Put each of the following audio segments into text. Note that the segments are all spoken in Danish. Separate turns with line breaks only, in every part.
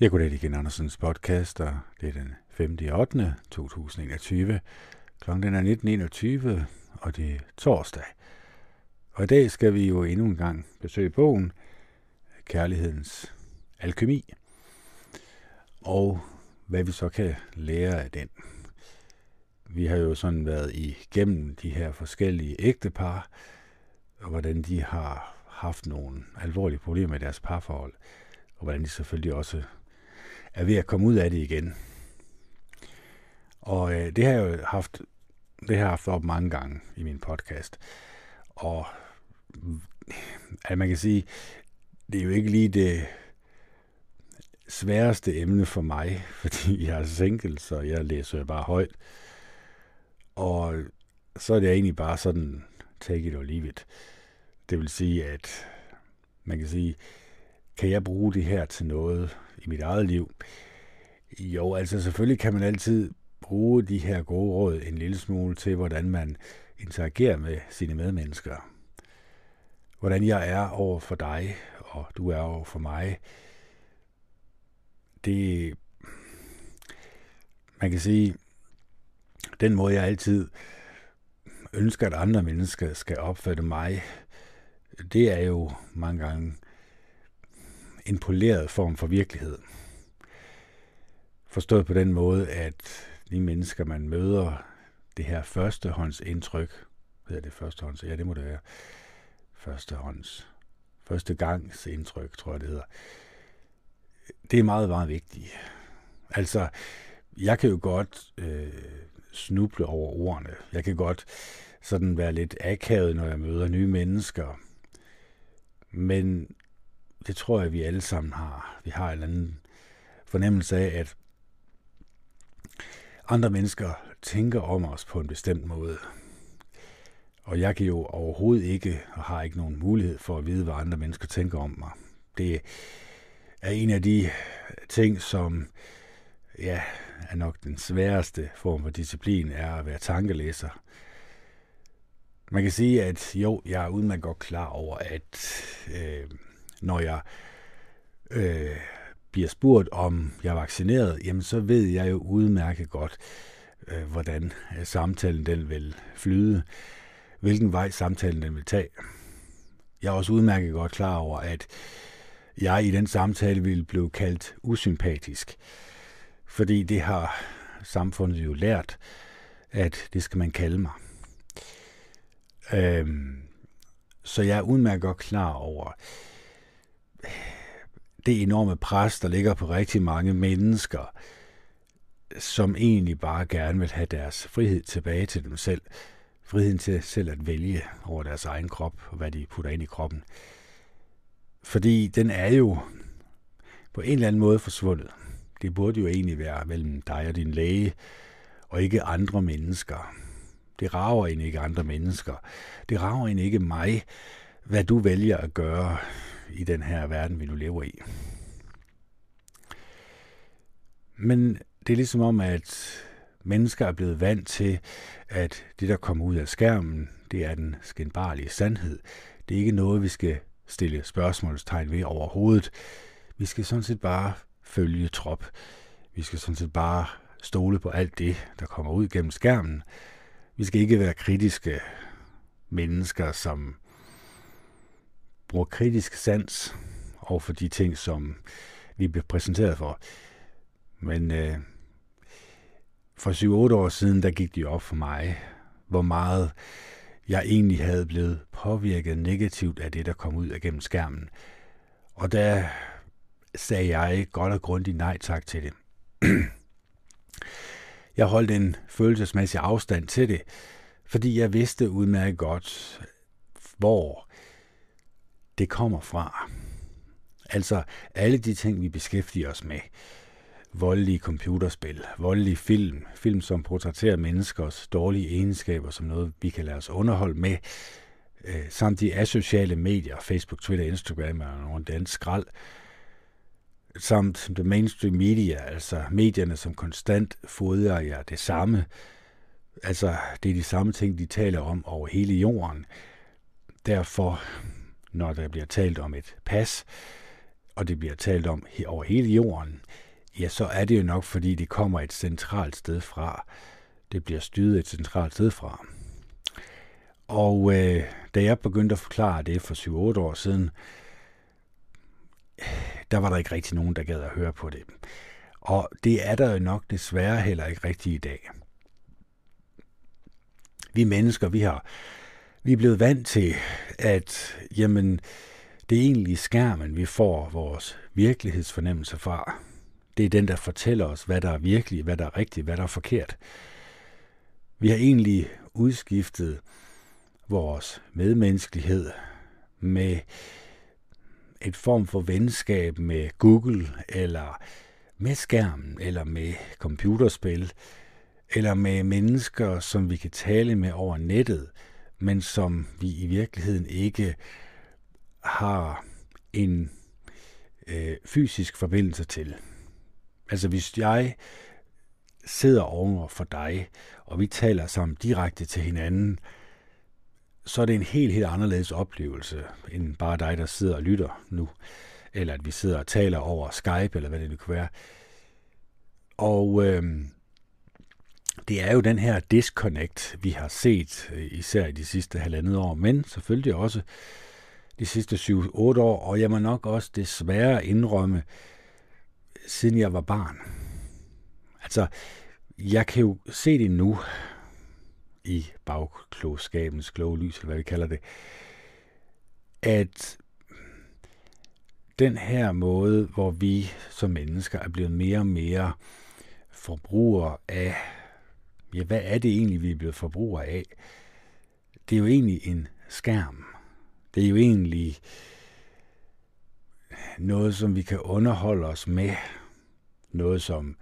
Jeg kunne det igen Andersens podcast, og det er den 5. 8. 2021. Klokken er 19.21, og det er torsdag. Og i dag skal vi jo endnu en gang besøge bogen Kærlighedens Alkemi, og hvad vi så kan lære af den. Vi har jo sådan været igennem de her forskellige ægtepar, og hvordan de har haft nogle alvorlige problemer i deres parforhold, og hvordan de selvfølgelig også er ved at komme ud af det igen. Og øh, det har jeg jo haft, det har jeg haft op mange gange i min podcast. Og mm, at man kan sige, det er jo ikke lige det sværeste emne for mig, fordi jeg er single, så jeg læser jo bare højt. Og så er det egentlig bare sådan, take it or leave it. Det vil sige, at man kan sige, kan jeg bruge det her til noget i mit eget liv? Jo, altså selvfølgelig kan man altid bruge de her gode råd en lille smule til, hvordan man interagerer med sine medmennesker. Hvordan jeg er over for dig, og du er over for mig. Det, man kan sige, den måde jeg altid ønsker, at andre mennesker skal opfatte mig, det er jo mange gange en poleret form for virkelighed. Forstået på den måde, at de mennesker, man møder, det her førstehånds indtryk, hedder det førstehånds? Ja, det må det være. Førstehånds. Første gangs indtryk, tror jeg, det hedder. Det er meget, meget vigtigt. Altså, jeg kan jo godt øh, snuble over ordene. Jeg kan godt sådan være lidt akavet, når jeg møder nye mennesker. Men det tror jeg, vi alle sammen har. Vi har en eller anden fornemmelse af, at andre mennesker tænker om os på en bestemt måde. Og jeg kan jo overhovedet ikke, og har ikke nogen mulighed for at vide, hvad andre mennesker tænker om mig. Det er en af de ting, som ja, er nok den sværeste form for disciplin, er at være tankelæser. Man kan sige, at jo, jeg er udmærket godt klar over, at øh, når jeg øh, bliver spurgt, om jeg er vaccineret, jamen så ved jeg jo udmærket godt, øh, hvordan øh, samtalen den vil flyde, hvilken vej samtalen den vil tage. Jeg er også udmærket godt klar over, at jeg i den samtale vil blive kaldt usympatisk, fordi det har samfundet jo lært, at det skal man kalde mig. Øhm, så jeg er udmærket godt klar over, det enorme pres, der ligger på rigtig mange mennesker, som egentlig bare gerne vil have deres frihed tilbage til dem selv. Friheden til selv at vælge over deres egen krop, og hvad de putter ind i kroppen. Fordi den er jo på en eller anden måde forsvundet. Det burde jo egentlig være mellem dig og din læge, og ikke andre mennesker. Det rager egentlig ikke andre mennesker. Det rager egentlig ikke mig, hvad du vælger at gøre i den her verden, vi nu lever i. Men det er ligesom om, at mennesker er blevet vant til, at det, der kommer ud af skærmen, det er den skinbarlige sandhed. Det er ikke noget, vi skal stille spørgsmålstegn ved overhovedet. Vi skal sådan set bare følge trop. Vi skal sådan set bare stole på alt det, der kommer ud gennem skærmen. Vi skal ikke være kritiske mennesker, som bruger kritisk sans over for de ting, som vi bliver præsenteret for. Men øh, for 7-8 år siden, der gik det op for mig, hvor meget jeg egentlig havde blevet påvirket negativt af det, der kom ud af gennem skærmen. Og der sagde jeg godt og grundigt nej tak til det. jeg holdt en følelsesmæssig afstand til det, fordi jeg vidste udmærket godt, hvor det kommer fra. Altså alle de ting, vi beskæftiger os med. Voldelige computerspil, voldelige film, film som portrætterer menneskers dårlige egenskaber som noget, vi kan lade os underholde med, øh, samt de asociale medier, Facebook, Twitter, Instagram og nogle den skrald, samt the mainstream media, altså medierne, som konstant fodrer jer det samme. Altså, det er de samme ting, de taler om over hele jorden. Derfor når der bliver talt om et pas, og det bliver talt om over hele jorden, ja, så er det jo nok, fordi det kommer et centralt sted fra. Det bliver styret et centralt sted fra. Og øh, da jeg begyndte at forklare det for 7-8 år siden, der var der ikke rigtig nogen, der gad at høre på det. Og det er der jo nok desværre heller ikke rigtigt i dag. Vi mennesker, vi har vi er blevet vant til, at jamen, det er egentlig skærmen, vi får vores virkelighedsfornemmelse fra. Det er den, der fortæller os, hvad der er virkelig, hvad der er rigtigt, hvad der er forkert. Vi har egentlig udskiftet vores medmenneskelighed med et form for venskab med Google, eller med skærmen, eller med computerspil, eller med mennesker, som vi kan tale med over nettet, men som vi i virkeligheden ikke har en øh, fysisk forbindelse til. Altså hvis jeg sidder over for dig, og vi taler sammen direkte til hinanden, så er det en helt, helt anderledes oplevelse, end bare dig, der sidder og lytter nu. Eller at vi sidder og taler over Skype, eller hvad det nu kan være. Og øh, det er jo den her disconnect, vi har set, øh, især i de sidste halvandet år, men selvfølgelig også de sidste 7-8 år, og jeg må nok også desværre indrømme, siden jeg var barn. Altså, jeg kan jo se det nu, i bagklogskabens kloge lys, eller hvad vi kalder det, at den her måde, hvor vi som mennesker er blevet mere og mere forbrugere af, ja, hvad er det egentlig, vi er blevet forbrugere af? Det er jo egentlig en skærm. Det er jo egentlig noget, som vi kan underholde os med. Noget, som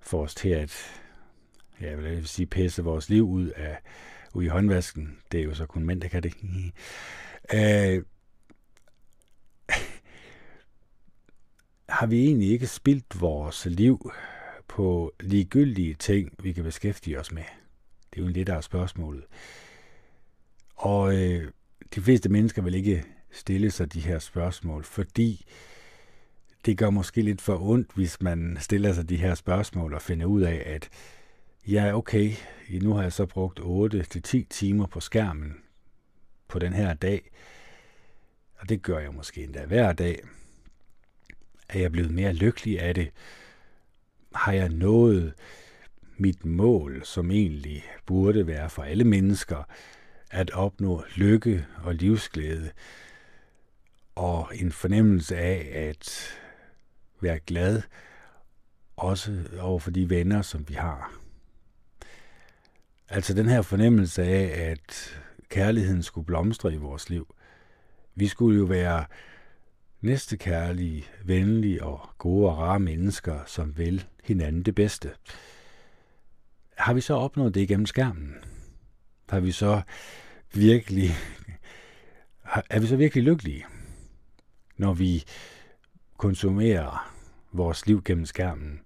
får os til at ja, jeg vil sige, pisse vores liv ud af ud i håndvasken. Det er jo så kun mænd, der kan det. øh, har vi egentlig ikke spildt vores liv på ligegyldige ting, vi kan beskæftige os med? Det er jo lidt af spørgsmålet. Og øh, de fleste mennesker vil ikke stille sig de her spørgsmål, fordi det gør måske lidt for ondt, hvis man stiller sig de her spørgsmål og finder ud af, at ja, okay, nu har jeg så brugt 8-10 timer på skærmen på den her dag, og det gør jeg måske endda hver dag. Er jeg blevet mere lykkelig af det? Har jeg nået mit mål, som egentlig burde være for alle mennesker, at opnå lykke og livsglæde, og en fornemmelse af at være glad, også over for de venner, som vi har. Altså den her fornemmelse af, at kærligheden skulle blomstre i vores liv. Vi skulle jo være næstekærlige, venlige og gode og rare mennesker, som vil hinanden det bedste. Har vi så opnået det igennem skærmen? Har vi så virkelig, er vi så virkelig lykkelige, når vi konsumerer vores liv gennem skærmen,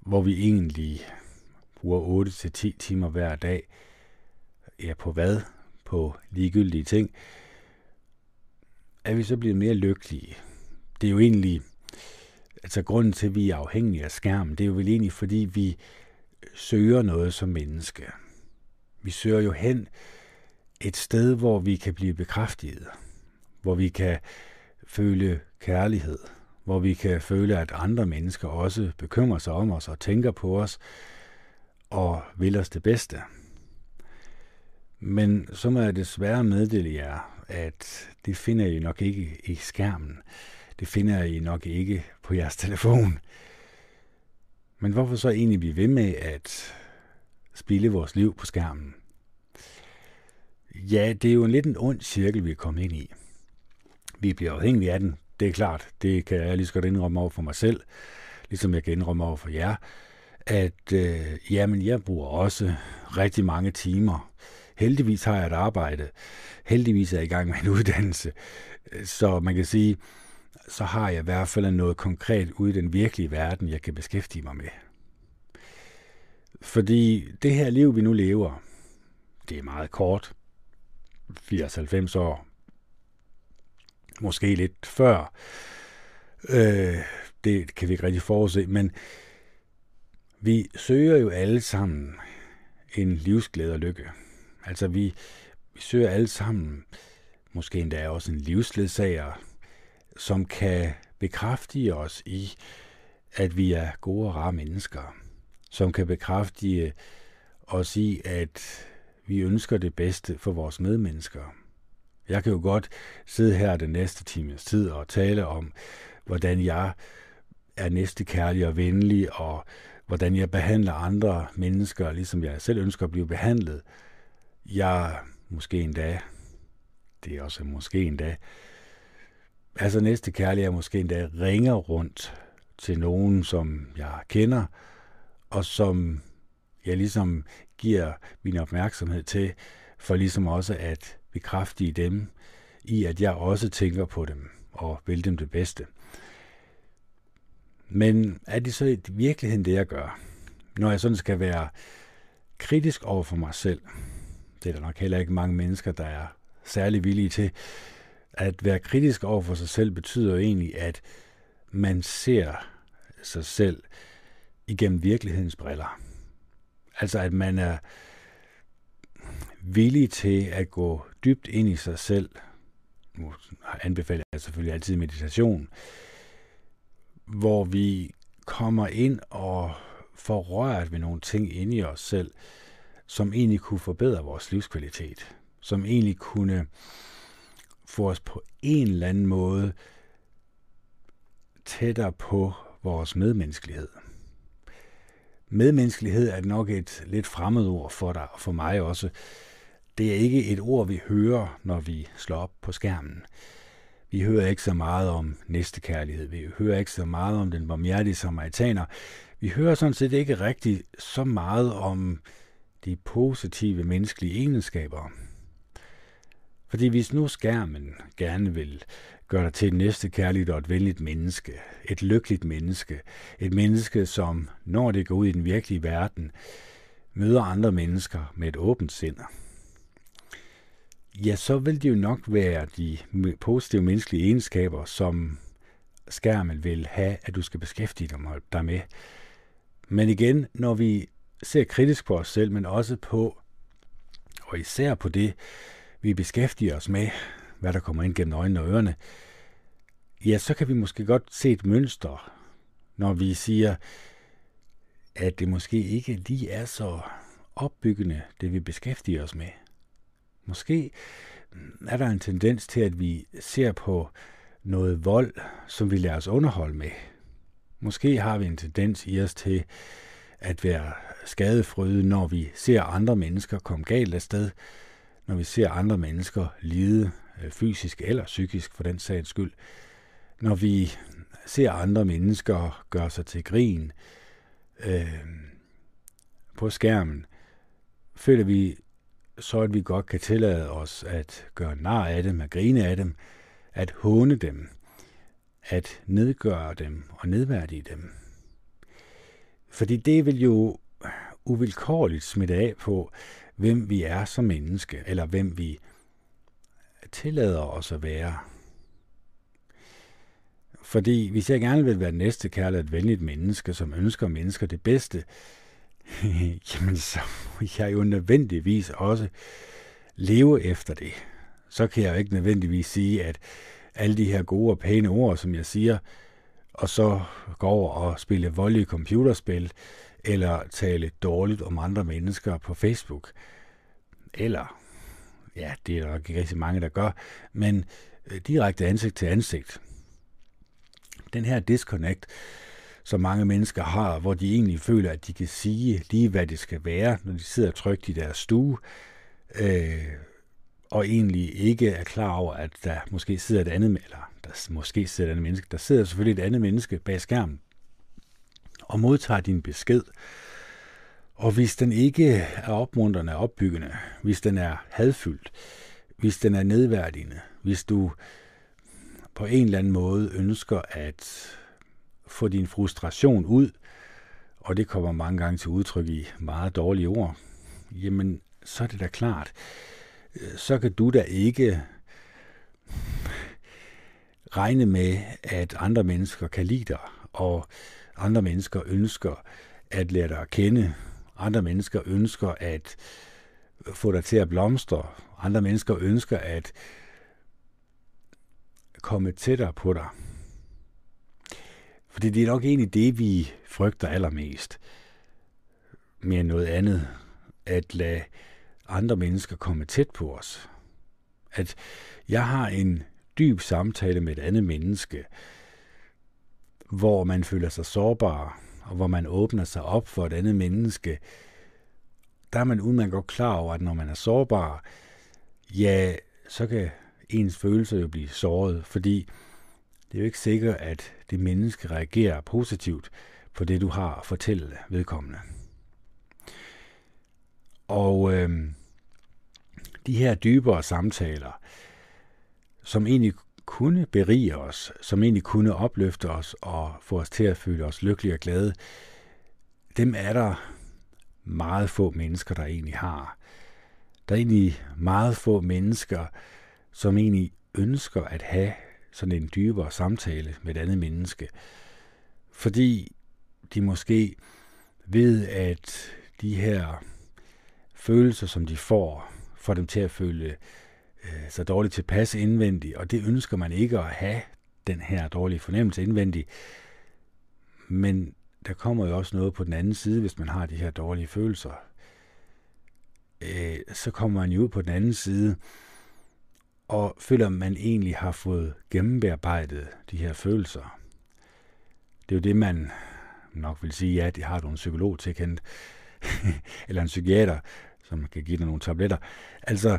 hvor vi egentlig bruger 8-10 timer hver dag, ja, på hvad? På ligegyldige ting, er vi så blevet mere lykkelige. Det er jo egentlig, altså grunden til, at vi er afhængige af skærmen, det er jo vel egentlig, fordi vi søger noget som menneske. Vi søger jo hen et sted, hvor vi kan blive bekræftet, hvor vi kan føle kærlighed, hvor vi kan føle, at andre mennesker også bekymrer sig om os og tænker på os, og vil os det bedste. Men så må jeg desværre meddele jer, at det finder I nok ikke i skærmen. Det finder I nok ikke på jeres telefon. Men hvorfor så egentlig blive ved med at spille vores liv på skærmen? Ja, det er jo en lidt en ond cirkel, vi er kommet ind i. Vi bliver afhængige af den, det er klart. Det kan jeg lige så godt indrømme over for mig selv, ligesom jeg kan indrømme over for jer at øh, jamen, jeg bruger også rigtig mange timer. Heldigvis har jeg et arbejde. Heldigvis er jeg i gang med en uddannelse. Så man kan sige, så har jeg i hvert fald noget konkret ude i den virkelige verden, jeg kan beskæftige mig med. Fordi det her liv, vi nu lever, det er meget kort. 80-90 år. Måske lidt før. Øh, det kan vi ikke rigtig forudse, men vi søger jo alle sammen en livsglæde og lykke. Altså vi, vi søger alle sammen, måske endda også en livsledsager, som kan bekræfte os i, at vi er gode og rare mennesker. Som kan bekræfte os i, at vi ønsker det bedste for vores medmennesker. Jeg kan jo godt sidde her den næste times tid og tale om, hvordan jeg er næstekærlig og venlig, og hvordan jeg behandler andre mennesker, ligesom jeg selv ønsker at blive behandlet. Jeg måske endda, det er også måske endda, altså næste kærlig, er måske endda ringer rundt til nogen, som jeg kender, og som jeg ligesom giver min opmærksomhed til, for ligesom også at bekræfte i dem, i at jeg også tænker på dem og vil dem det bedste. Men er det så i virkeligheden det, jeg gør? Når jeg sådan skal være kritisk over for mig selv, det er der nok heller ikke mange mennesker, der er særlig villige til. At være kritisk over for sig selv betyder jo egentlig, at man ser sig selv igennem virkelighedens briller. Altså at man er villig til at gå dybt ind i sig selv. Nu anbefaler jeg selvfølgelig altid meditation, hvor vi kommer ind og får rørt ved nogle ting inde i os selv, som egentlig kunne forbedre vores livskvalitet, som egentlig kunne få os på en eller anden måde tættere på vores medmenneskelighed. Medmenneskelighed er nok et lidt fremmed ord for dig og for mig også. Det er ikke et ord, vi hører, når vi slår op på skærmen. Vi hører ikke så meget om næstekærlighed. Vi hører ikke så meget om den barmhjertige samaritaner. Vi hører sådan set ikke rigtig så meget om de positive menneskelige egenskaber. Fordi hvis nu skærmen gerne vil gøre dig til et næste kærligt og et venligt menneske, et lykkeligt menneske, et menneske, som når det går ud i den virkelige verden, møder andre mennesker med et åbent sind, ja, så vil det jo nok være de positive menneskelige egenskaber, som skærmen vil have, at du skal beskæftige dig med. Men igen, når vi ser kritisk på os selv, men også på, og især på det, vi beskæftiger os med, hvad der kommer ind gennem øjnene og ørerne, ja, så kan vi måske godt se et mønster, når vi siger, at det måske ikke lige er så opbyggende, det vi beskæftiger os med. Måske er der en tendens til, at vi ser på noget vold, som vi lader os underholde med. Måske har vi en tendens i os til at være skadefrøde, når vi ser andre mennesker komme galt af sted, når vi ser andre mennesker lide øh, fysisk eller psykisk for den sags skyld, når vi ser andre mennesker gøre sig til grin øh, på skærmen, føler vi så at vi godt kan tillade os at gøre nar af dem, at grine af dem, at håne dem, at nedgøre dem og nedværdige dem. Fordi det vil jo uvilkårligt smitte af på, hvem vi er som menneske, eller hvem vi tillader os at være. Fordi hvis jeg gerne vil være næste kærlig et venligt menneske, som ønsker mennesker det bedste, jamen så må jeg jo nødvendigvis også leve efter det. Så kan jeg jo ikke nødvendigvis sige, at alle de her gode og pæne ord, som jeg siger, og så gå over og spille voldelige computerspil, eller tale dårligt om andre mennesker på Facebook. Eller, ja, det er der ikke rigtig mange, der gør, men øh, direkte ansigt til ansigt. Den her disconnect, som mange mennesker har, hvor de egentlig føler, at de kan sige lige, hvad det skal være, når de sidder trygt i deres stue, øh, og egentlig ikke er klar over, at der måske sidder et andet, eller der måske sidder et andet menneske, der sidder selvfølgelig et andet menneske bag skærmen, og modtager din besked. Og hvis den ikke er opmuntrende og opbyggende, hvis den er hadfyldt, hvis den er nedværdigende, hvis du på en eller anden måde ønsker at få din frustration ud, og det kommer mange gange til udtryk i meget dårlige ord, jamen så er det da klart, så kan du da ikke regne med, at andre mennesker kan lide dig, og andre mennesker ønsker at lære dig at kende. Andre mennesker ønsker at få dig til at blomstre. Andre mennesker ønsker at komme tættere på dig. Fordi det er nok egentlig det, vi frygter allermest. Mere end noget andet. At lade andre mennesker komme tæt på os. At jeg har en dyb samtale med et andet menneske, hvor man føler sig sårbar, og hvor man åbner sig op for et andet menneske, der er man udmærket godt klar over, at når man er sårbar, ja, så kan ens følelser jo blive såret, fordi det er jo ikke sikkert, at det menneske reagerer positivt på det, du har at fortælle vedkommende. Og øh, de her dybere samtaler, som egentlig kunne berige os, som egentlig kunne opløfte os og få os til at føle os lykkelige og glade, dem er der meget få mennesker, der egentlig har. Der er egentlig meget få mennesker, som egentlig ønsker at have sådan en dybere samtale med et andet menneske. Fordi de måske ved, at de her følelser, som de får, får dem til at føle øh, så dårligt tilpas indvendigt, og det ønsker man ikke at have, den her dårlige fornemmelse indvendigt. Men der kommer jo også noget på den anden side, hvis man har de her dårlige følelser. Øh, så kommer man jo ud på den anden side, og føler, at man egentlig har fået gennembearbejdet de her følelser. Det er jo det, man nok vil sige, ja, det har du en psykolog tilkendt, eller en psykiater, som kan give dig nogle tabletter. Altså,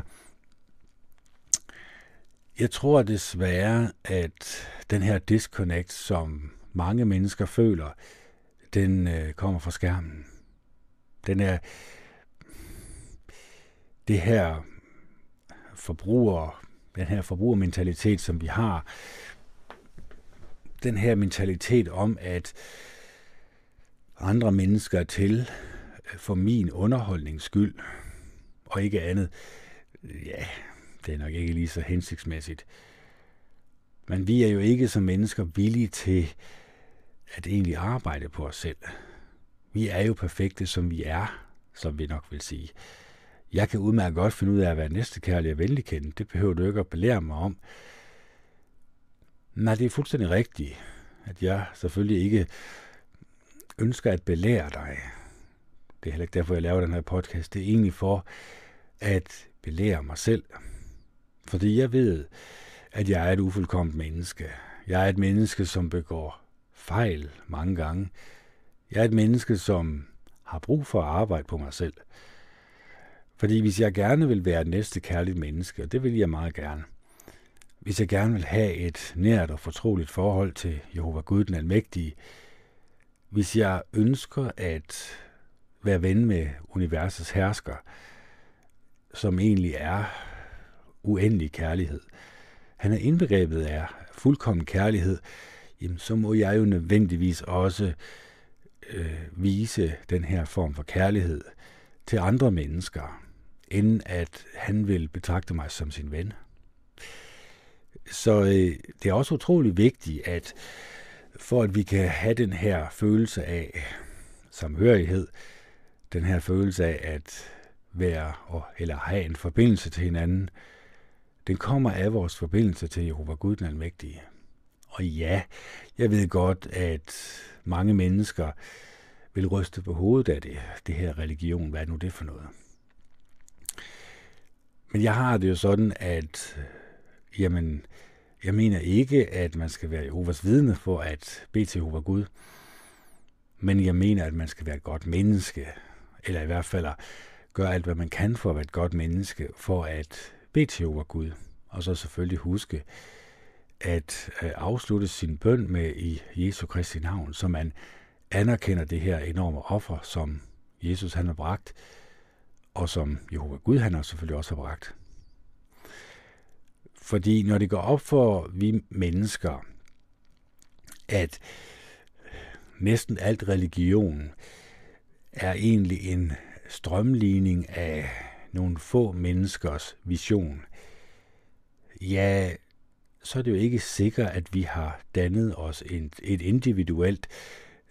jeg tror desværre, at den her disconnect, som mange mennesker føler, den øh, kommer fra skærmen. Den er det her forbruger, den her forbrugermentalitet, som vi har, den her mentalitet om, at andre mennesker er til for min underholdnings skyld, og ikke andet, ja, det er nok ikke lige så hensigtsmæssigt. Men vi er jo ikke som mennesker villige til at egentlig arbejde på os selv. Vi er jo perfekte, som vi er, som vi nok vil sige. Jeg kan udmærket godt finde ud af at være næstekærlig og venligkendt. Det behøver du ikke at belære mig om. Nej, det er fuldstændig rigtigt, at jeg selvfølgelig ikke ønsker at belære dig. Det er heller ikke derfor, jeg laver den her podcast. Det er egentlig for at belære mig selv. Fordi jeg ved, at jeg er et ufuldkomt menneske. Jeg er et menneske, som begår fejl mange gange. Jeg er et menneske, som har brug for at arbejde på mig selv. Fordi hvis jeg gerne vil være et næste kærligt menneske, og det vil jeg meget gerne, hvis jeg gerne vil have et nært og fortroligt forhold til Jehova Gud den Almægtige, hvis jeg ønsker at være ven med universets hersker, som egentlig er uendelig kærlighed, han er indbegrebet af fuldkommen kærlighed, jamen så må jeg jo nødvendigvis også øh, vise den her form for kærlighed til andre mennesker, end at han vil betragte mig som sin ven. Så øh, det er også utrolig vigtigt, at for at vi kan have den her følelse af samhørighed, den her følelse af at være eller have en forbindelse til hinanden, den kommer af vores forbindelse til Jehova Gud den Almægtige. Og ja, jeg ved godt, at mange mennesker vil ryste på hovedet af det, det her religion. Hvad er nu det for noget? Men jeg har det jo sådan, at jamen, jeg mener ikke, at man skal være Jehovas vidne for at bede til Jehova Gud. Men jeg mener, at man skal være et godt menneske. Eller i hvert fald at gøre alt, hvad man kan for at være et godt menneske, for at bede til over Gud. Og så selvfølgelig huske, at øh, afslutte sin bøn med i Jesu Kristi navn, så man anerkender det her enorme offer, som Jesus han har bragt, og som Jehova Gud han har selvfølgelig også har bragt. Fordi når det går op for vi mennesker, at næsten alt religion er egentlig en strømligning af nogle få menneskers vision. Ja, så er det jo ikke sikkert, at vi har dannet os et, et individuelt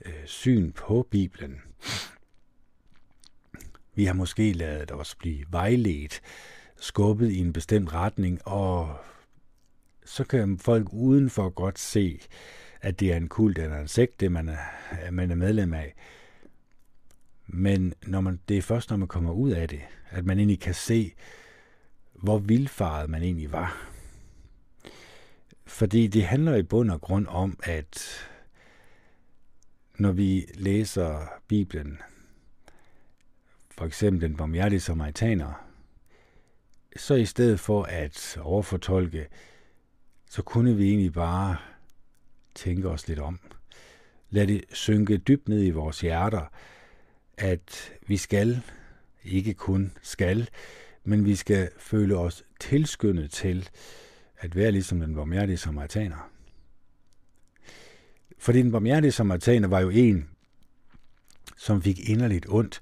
øh, syn på Bibelen. Vi har måske lavet os blive vejledt, skubbet i en bestemt retning, og så kan folk udenfor godt se, at det er en kult eller en sekt, det man er, man er medlem af. Men når man, det er først, når man kommer ud af det, at man egentlig kan se, hvor vildfaret man egentlig var. Fordi det handler i bund og grund om, at når vi læser Bibelen, for eksempel den barmhjertige samaritaner, så i stedet for at overfortolke, så kunne vi egentlig bare tænke os lidt om. Lad det synke dybt ned i vores hjerter, at vi skal, ikke kun skal, men vi skal føle os tilskyndet til at være ligesom den barmhjertige samaritaner. Fordi den barmhjertige samaritaner var jo en, som fik inderligt ondt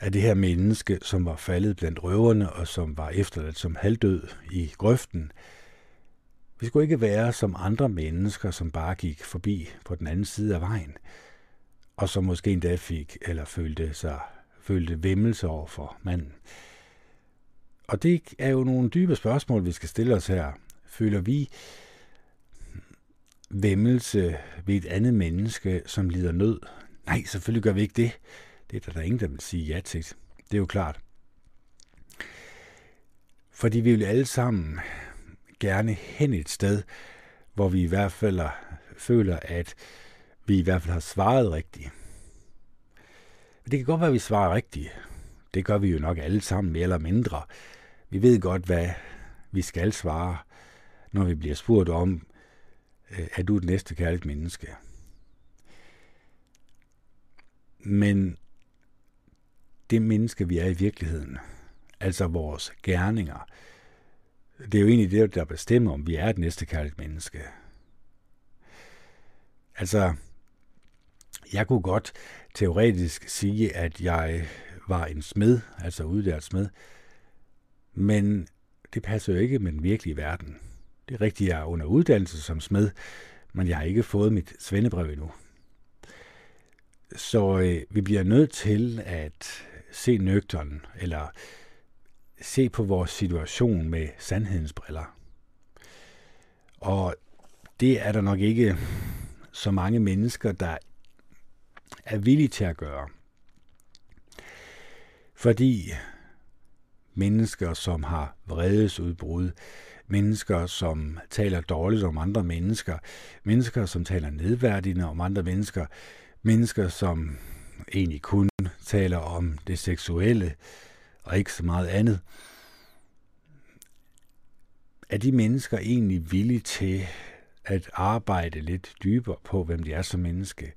af det her menneske, som var faldet blandt røverne og som var efterladt som halvdød i grøften. Vi skulle ikke være som andre mennesker, som bare gik forbi på den anden side af vejen, og som måske endda fik eller følte sig følte vemmelse over for manden. Og det er jo nogle dybe spørgsmål, vi skal stille os her. Føler vi vemmelse ved et andet menneske, som lider nød? Nej, selvfølgelig gør vi ikke det. Det er der, der ingen, der vil sige ja til. Det er jo klart. Fordi vi vil alle sammen gerne hen et sted, hvor vi i hvert fald føler, at vi i hvert fald har svaret rigtigt. Men det kan godt være, at vi svarer rigtigt. Det gør vi jo nok alle sammen, mere eller mindre. Vi ved godt, hvad vi skal svare, når vi bliver spurgt om, øh, er du det næste kærligt menneske? Men det menneske, vi er i virkeligheden, altså vores gerninger, det er jo egentlig det, der bestemmer, om vi er et næste kærligt menneske. Altså, jeg kunne godt teoretisk sige, at jeg var en smed, altså udlært smed, men det passer jo ikke med den virkelige verden. Det er rigtigt, jeg er under uddannelse som smed, men jeg har ikke fået mit svendebrev endnu. Så øh, vi bliver nødt til at se nøgteren, eller se på vores situation med sandhedens briller. Og det er der nok ikke så mange mennesker, der er villige til at gøre. Fordi mennesker, som har vredesudbrud, mennesker, som taler dårligt om andre mennesker, mennesker, som taler nedværdigende om andre mennesker, mennesker, som egentlig kun taler om det seksuelle og ikke så meget andet. Er de mennesker egentlig villige til at arbejde lidt dybere på, hvem de er som menneske?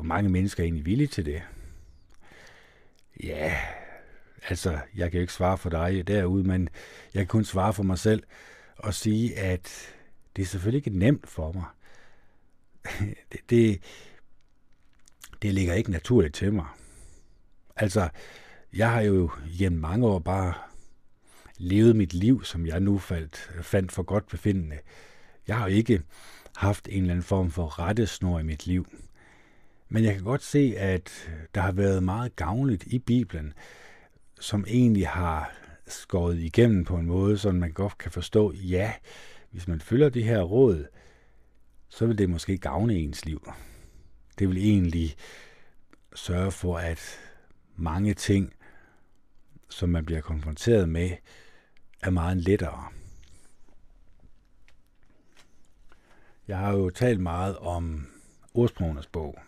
Hvor mange mennesker er egentlig villige til det? Ja, altså, jeg kan jo ikke svare for dig derude, men jeg kan kun svare for mig selv og sige, at det er selvfølgelig ikke nemt for mig. det, det, det ligger ikke naturligt til mig. Altså, jeg har jo gennem mange år bare levet mit liv, som jeg nu faldt, fandt for godt befindende. Jeg har jo ikke haft en eller anden form for rettesnor i mit liv. Men jeg kan godt se, at der har været meget gavnligt i Bibelen, som egentlig har skåret igennem på en måde, så man godt kan forstå, ja, hvis man følger det her råd, så vil det måske gavne ens liv. Det vil egentlig sørge for, at mange ting, som man bliver konfronteret med, er meget lettere. Jeg har jo talt meget om ordsprogenes bog.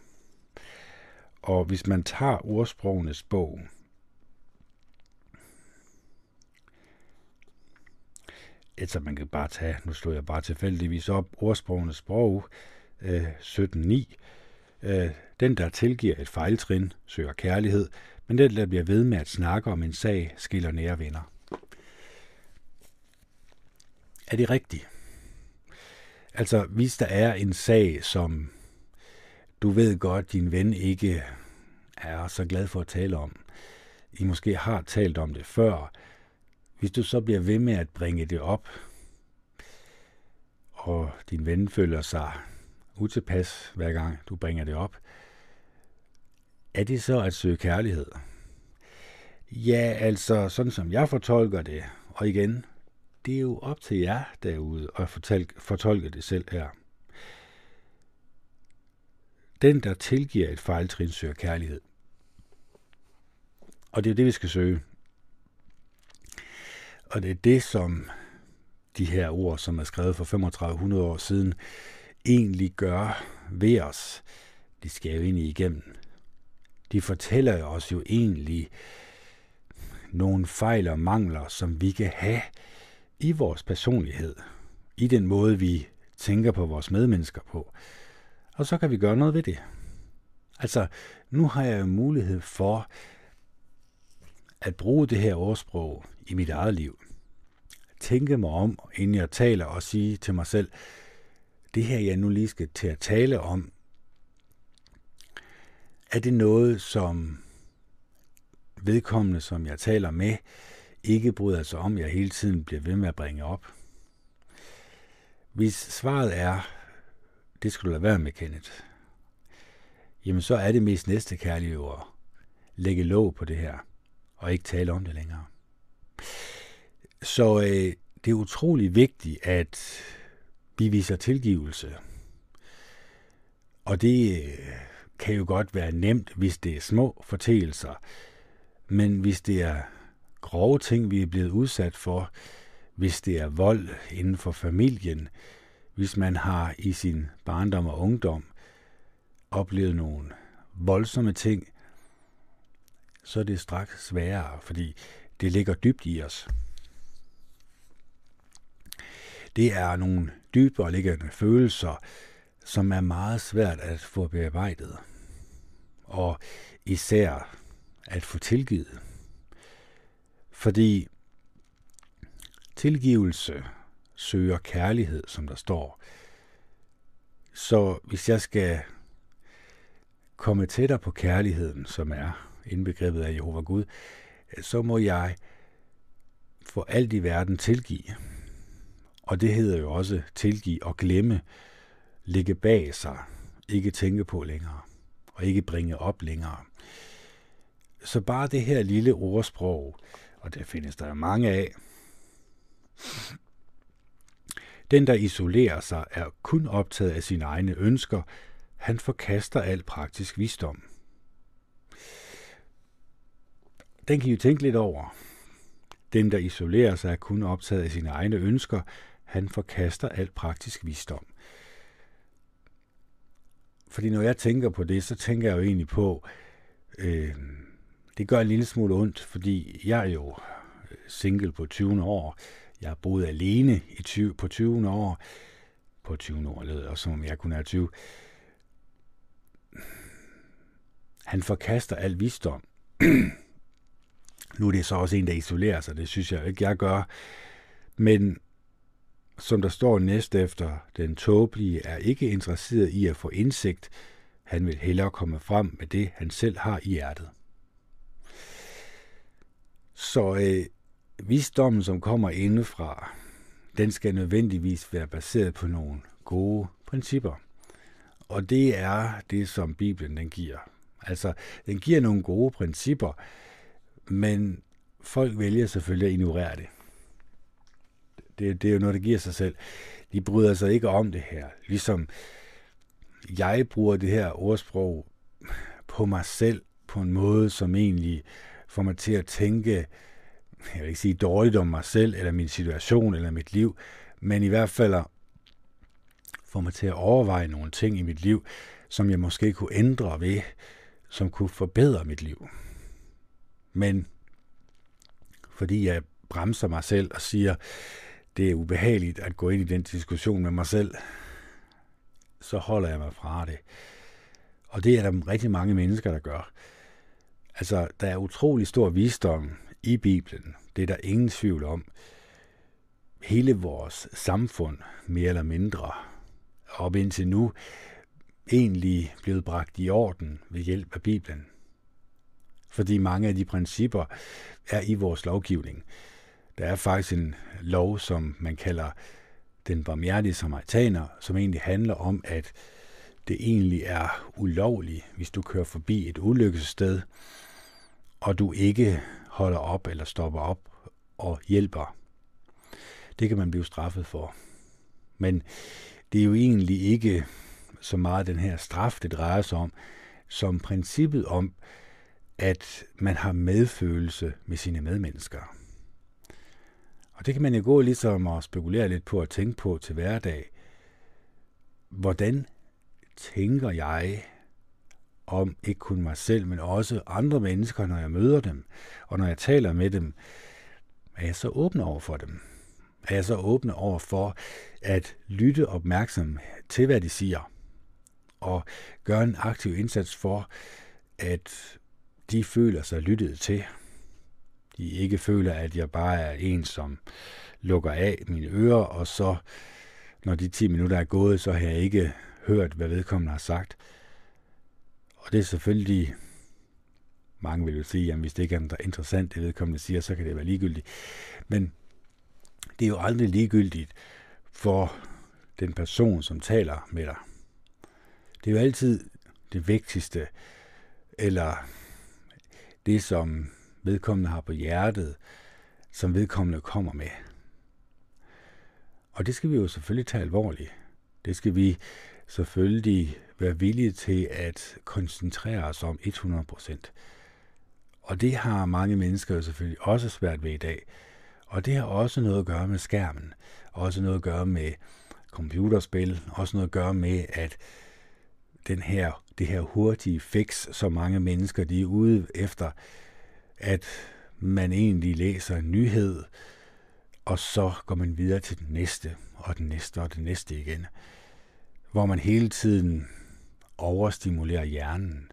Og hvis man tager ordsprogenes bog, altså man kan bare tage, nu slår jeg bare tilfældigvis op, ordsprogenes sprog øh, 17.9. Øh, den, der tilgiver et fejltrin, søger kærlighed, men den, der bliver ved med at snakke om en sag, skiller nære venner. Er det rigtigt? Altså, hvis der er en sag, som du ved godt, din ven ikke er så glad for at tale om, I måske har talt om det før, hvis du så bliver ved med at bringe det op, og din ven føler sig utilpas, hver gang du bringer det op, er det så at søge kærlighed? Ja, altså, sådan som jeg fortolker det, og igen, det er jo op til jer derude at fortolke det selv her. Den, der tilgiver et fejltrin, søger kærlighed. Og det er det, vi skal søge. Og det er det, som de her ord, som er skrevet for 3500 år siden, egentlig gør ved os. De skal jo egentlig igennem. De fortæller os jo egentlig nogle fejl og mangler, som vi kan have i vores personlighed, i den måde, vi tænker på vores medmennesker på. Og så kan vi gøre noget ved det. Altså, nu har jeg jo mulighed for at bruge det her ordsprog i mit eget liv. Tænke mig om, inden jeg taler, og sige til mig selv, det her, jeg nu lige skal til at tale om, er det noget, som vedkommende, som jeg taler med, ikke bryder sig om, jeg hele tiden bliver ved med at bringe op? Hvis svaret er, det skal du lade være med, Kenneth, jamen så er det mest næste kærlige at lægge låg på det her, og ikke tale om det længere. Så øh, det er utrolig vigtigt, at vi viser tilgivelse. Og det øh, kan jo godt være nemt, hvis det er små forteelser. Men hvis det er grove ting, vi er blevet udsat for, hvis det er vold inden for familien, hvis man har i sin barndom og ungdom oplevet nogle voldsomme ting, så er det straks sværere, fordi det ligger dybt i os. Det er nogle dybere liggende følelser, som er meget svært at få bearbejdet, og især at få tilgivet. Fordi tilgivelse søger kærlighed, som der står. Så hvis jeg skal komme tættere på kærligheden, som er indbegrebet af Jehova Gud, så må jeg for alt i verden tilgive. Og det hedder jo også tilgive og glemme, ligge bag sig, ikke tænke på længere, og ikke bringe op længere. Så bare det her lille ordsprog, og det findes der mange af, den, der isolerer sig, er kun optaget af sine egne ønsker. Han forkaster al praktisk visdom. Den kan I jo tænke lidt over. Den, der isolerer sig, er kun optaget af sine egne ønsker. Han forkaster al praktisk visdom. Fordi når jeg tænker på det, så tænker jeg jo egentlig på, øh, det gør en lille smule ondt, fordi jeg er jo øh, single på 20 år. Jeg boede alene i 20, på 20 år. På 20 år, lød også, som jeg kun er 20. Han forkaster al visdom. nu er det så også en, der isolerer sig. Det synes jeg ikke, jeg gør. Men som der står næste efter, den tåbelige er ikke interesseret i at få indsigt. Han vil hellere komme frem med det, han selv har i hjertet. Så øh, visdommen, som kommer indefra, den skal nødvendigvis være baseret på nogle gode principper. Og det er det, som Bibelen den giver. Altså, den giver nogle gode principper, men folk vælger selvfølgelig at ignorere det. Det, det er jo noget, der giver sig selv. De bryder sig ikke om det her. Ligesom jeg bruger det her ordsprog på mig selv på en måde, som egentlig får mig til at tænke jeg vil ikke sige dårligt om mig selv, eller min situation, eller mit liv, men i hvert fald få mig til at overveje nogle ting i mit liv, som jeg måske kunne ændre ved, som kunne forbedre mit liv. Men fordi jeg bremser mig selv og siger, det er ubehageligt at gå ind i den diskussion med mig selv, så holder jeg mig fra det. Og det er der rigtig mange mennesker, der gør. Altså, der er utrolig stor visdom i Bibelen. Det er der ingen tvivl om. Hele vores samfund, mere eller mindre, op indtil nu, egentlig blevet bragt i orden ved hjælp af Bibelen. Fordi mange af de principper er i vores lovgivning. Der er faktisk en lov, som man kalder den barmhjertige samaritaner, som egentlig handler om, at det egentlig er ulovligt, hvis du kører forbi et ulykkessted, og du ikke holder op eller stopper op og hjælper. Det kan man blive straffet for. Men det er jo egentlig ikke så meget den her straf, det drejer sig om, som princippet om, at man har medfølelse med sine medmennesker. Og det kan man jo gå ligesom og spekulere lidt på og tænke på til hverdag. Hvordan tænker jeg om ikke kun mig selv, men også andre mennesker, når jeg møder dem, og når jeg taler med dem, er jeg så åben over for dem? Er jeg så åben over for at lytte opmærksom til, hvad de siger, og gøre en aktiv indsats for, at de føler sig lyttet til. De ikke føler, at jeg bare er en, som lukker af mine ører, og så, når de 10 minutter er gået, så har jeg ikke hørt, hvad vedkommende har sagt. Og det er selvfølgelig, mange vil jo sige, at hvis det ikke er interessant, det vedkommende siger, så kan det være ligegyldigt. Men det er jo aldrig ligegyldigt for den person, som taler med dig. Det er jo altid det vigtigste, eller det, som vedkommende har på hjertet, som vedkommende kommer med. Og det skal vi jo selvfølgelig tage alvorligt. Det skal vi selvfølgelig være villige til at koncentrere os om 100%. Og det har mange mennesker jo selvfølgelig også svært ved i dag. Og det har også noget at gøre med skærmen, også noget at gøre med computerspil, også noget at gøre med, at den her, det her hurtige fix, som mange mennesker de er ude efter, at man egentlig læser en nyhed, og så går man videre til den næste, og den næste, og den næste igen. Hvor man hele tiden overstimulerer hjernen.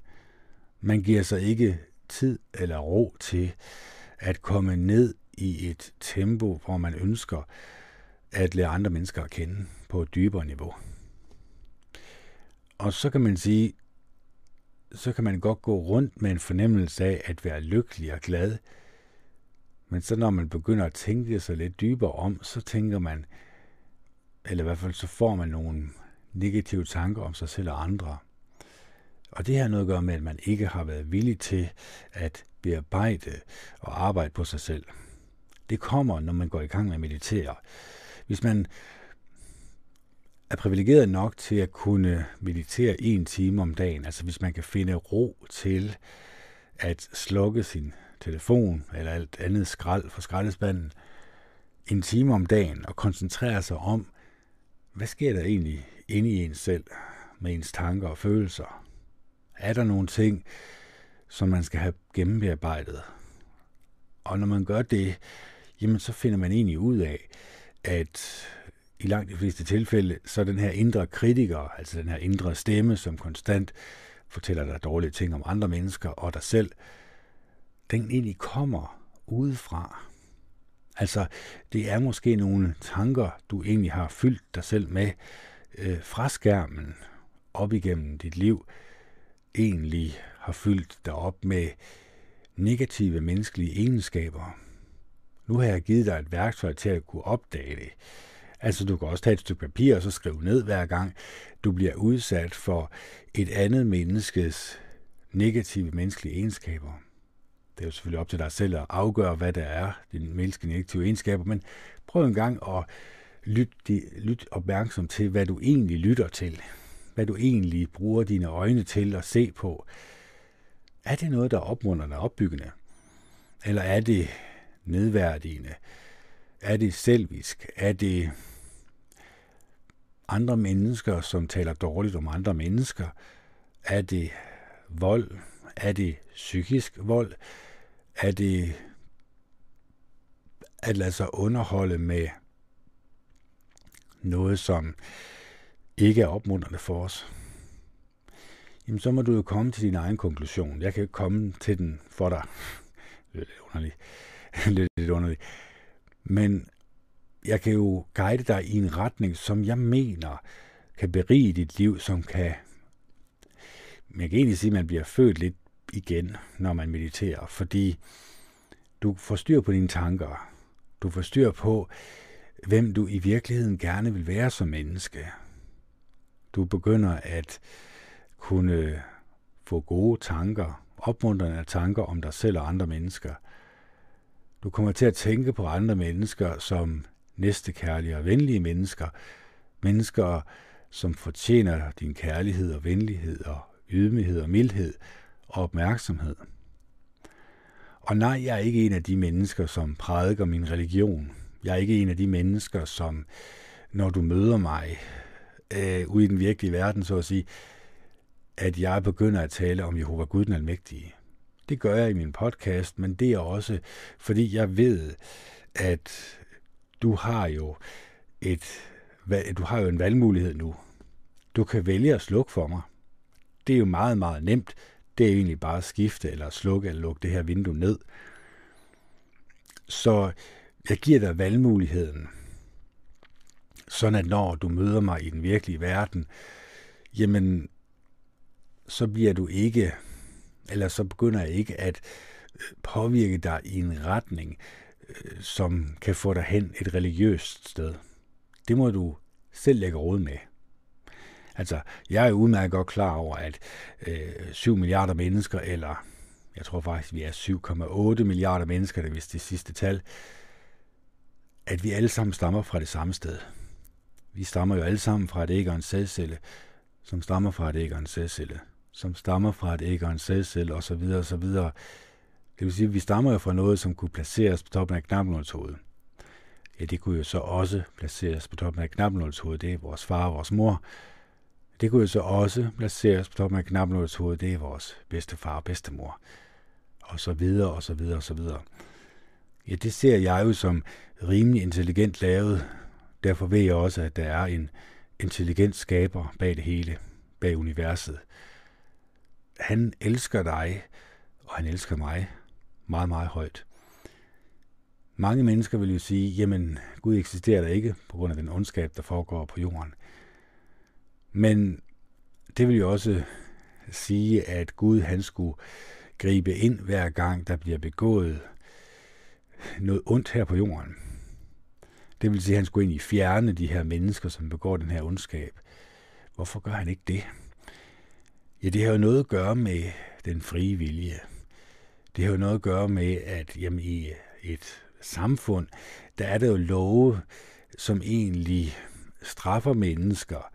Man giver sig ikke tid eller ro til at komme ned i et tempo, hvor man ønsker at lære andre mennesker at kende på et dybere niveau. Og så kan man sige, så kan man godt gå rundt med en fornemmelse af at være lykkelig og glad. Men så når man begynder at tænke sig lidt dybere om, så tænker man, eller i hvert fald så får man nogle negative tanker om sig selv og andre. Og det har noget at gøre med, at man ikke har været villig til at bearbejde og arbejde på sig selv. Det kommer, når man går i gang med at meditere. Hvis man er privilegeret nok til at kunne meditere en time om dagen, altså hvis man kan finde ro til at slukke sin telefon eller alt andet skrald for skraldespanden en time om dagen og koncentrere sig om, hvad sker der egentlig inde i en selv med ens tanker og følelser? Er der nogle ting, som man skal have gennembearbejdet? Og når man gør det, jamen så finder man egentlig ud af, at i langt de fleste tilfælde, så den her indre kritiker, altså den her indre stemme, som konstant fortæller dig dårlige ting om andre mennesker og dig selv, den egentlig kommer udefra. Altså, det er måske nogle tanker, du egentlig har fyldt dig selv med øh, fra skærmen op igennem dit liv, egentlig har fyldt dig op med negative menneskelige egenskaber. Nu har jeg givet dig et værktøj til at kunne opdage det. Altså du kan også tage et stykke papir og så skrive ned hver gang, du bliver udsat for et andet menneskes negative menneskelige egenskaber. Det er jo selvfølgelig op til dig selv at afgøre, hvad der er dine menneskelige negative egenskaber, men prøv en gang at lytte, lyt opmærksom til, hvad du egentlig lytter til. Hvad du egentlig bruger dine øjne til at se på. Er det noget, der er opmuntrende og opbyggende? Eller er det nedværdigende? Er det selvisk? Er det andre mennesker, som taler dårligt om andre mennesker? Er det vold? Er det psykisk vold? Er det at lade sig underholde med noget, som ikke er opmuntrende for os? Jamen, så må du jo komme til din egen konklusion. Jeg kan ikke komme til den for dig. Lidt underligt. Lidt underligt. Men jeg kan jo guide dig i en retning, som jeg mener kan berige dit liv, som kan... Jeg kan egentlig sige, at man bliver født lidt igen, når man mediterer, fordi du får styr på dine tanker. Du får styr på, hvem du i virkeligheden gerne vil være som menneske. Du begynder at kunne få gode tanker, opmuntrende tanker om dig selv og andre mennesker. Du kommer til at tænke på andre mennesker som næstekærlige og venlige mennesker. Mennesker, som fortjener din kærlighed og venlighed og ydmyghed og mildhed og opmærksomhed. Og nej, jeg er ikke en af de mennesker, som prædiker min religion. Jeg er ikke en af de mennesker, som, når du møder mig øh, ude i den virkelige verden, så at sige, at jeg begynder at tale om Jehova Gud den Almægtige. Det gør jeg i min podcast, men det er også, fordi jeg ved, at du har jo et, du har jo en valgmulighed nu. Du kan vælge at slukke for mig. Det er jo meget, meget nemt. Det er egentlig bare at skifte eller slukke eller lukke det her vindue ned. Så jeg giver dig valgmuligheden. Sådan at når du møder mig i den virkelige verden, jamen, så bliver du ikke, eller så begynder jeg ikke at øh, påvirke dig i en retning, øh, som kan få dig hen et religiøst sted. Det må du selv lægge råd med. Altså, jeg er udmærket godt klar over, at øh, 7 milliarder mennesker, eller jeg tror faktisk, vi er 7,8 milliarder mennesker, det er vist det sidste tal, at vi alle sammen stammer fra det samme sted. Vi stammer jo alle sammen fra et æg og en sædcelle, som stammer fra et æg og en sædcelle, som stammer fra et æg og en sædcelle, osv. osv. Det vil sige, at vi stammer jo fra noget, som kunne placeres på toppen af knapnålshovedet. Ja, det kunne jo så også placeres på toppen af knapnålshovedet. Det er vores far og vores mor. Det kunne jo så også placeres på toppen af knapnålshovedet. Det er vores bedstefar og bedstemor. Og så videre, og så videre, og så videre. Ja, det ser jeg jo som rimelig intelligent lavet. Derfor ved jeg også, at der er en intelligent skaber bag det hele, bag universet. Han elsker dig, og han elsker mig meget, meget højt. Mange mennesker vil jo sige, jamen Gud eksisterer der ikke på grund af den ondskab, der foregår på jorden. Men det vil jo også sige, at Gud han skulle gribe ind hver gang, der bliver begået noget ondt her på jorden. Det vil sige, at han skulle ind i fjerne de her mennesker, som begår den her ondskab. Hvorfor gør han ikke det? Ja, det har jo noget at gøre med den frie vilje. Det har jo noget at gøre med, at jamen, i et samfund, der er der jo love, som egentlig straffer mennesker,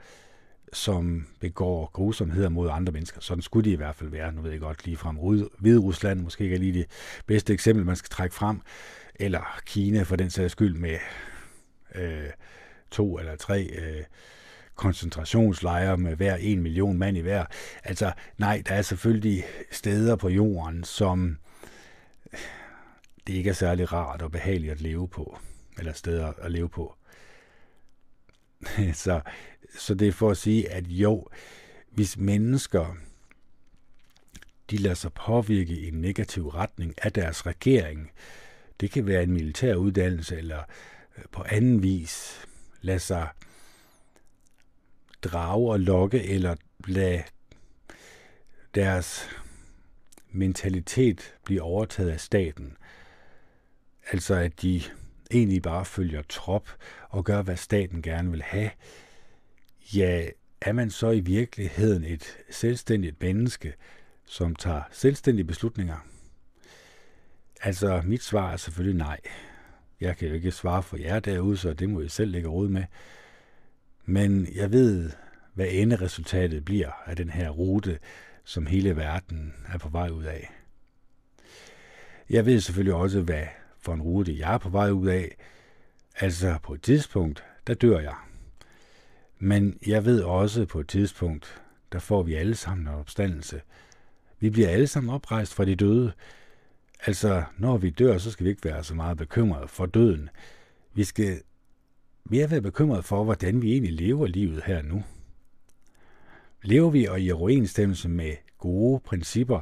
som begår grusomheder mod andre mennesker. Sådan skulle de i hvert fald være. Nu ved jeg godt lige frem. Hvide Rusland måske ikke er lige det bedste eksempel, man skal trække frem. Eller Kina for den sags skyld med øh, to eller tre øh, koncentrationslejre med hver en million mand i hver. Altså, nej, der er selvfølgelig steder på jorden, som det ikke er særlig rart og behageligt at leve på, eller steder at leve på. så, så det er for at sige, at jo, hvis mennesker de lader sig påvirke i en negativ retning af deres regering, det kan være en militær uddannelse eller Øh, på anden vis lade sig drage og lokke eller lade deres mentalitet blive overtaget af staten. Altså at de egentlig bare følger trop og gør, hvad staten gerne vil have, ja, er man så i virkeligheden et selvstændigt menneske, som tager selvstændige beslutninger? Altså, mit svar er selvfølgelig nej. Jeg kan jo ikke svare for jer derude, så det må I selv lægge råd med. Men jeg ved, hvad enderesultatet bliver af den her rute, som hele verden er på vej ud af. Jeg ved selvfølgelig også, hvad for en rute jeg er på vej ud af. Altså på et tidspunkt, der dør jeg. Men jeg ved også på et tidspunkt, der får vi alle sammen en opstandelse. Vi bliver alle sammen oprejst fra de døde. Altså, når vi dør, så skal vi ikke være så meget bekymrede for døden. Vi skal mere være bekymrede for, hvordan vi egentlig lever livet her nu. Lever vi og i overensstemmelse med gode principper,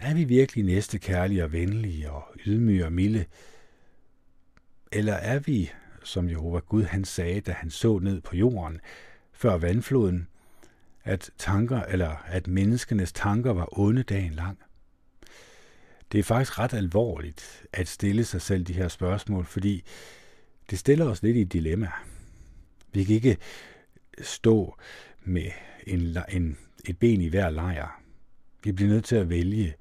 er vi virkelig næste kærlige og venlige og ydmyge og milde? Eller er vi, som Jehova Gud han sagde, da han så ned på jorden før vandfloden, at tanker eller at menneskenes tanker var onde dagen lang? Det er faktisk ret alvorligt at stille sig selv de her spørgsmål, fordi det stiller os lidt i et dilemma. Vi kan ikke stå med en, en, et ben i hver lejr. Vi bliver nødt til at vælge.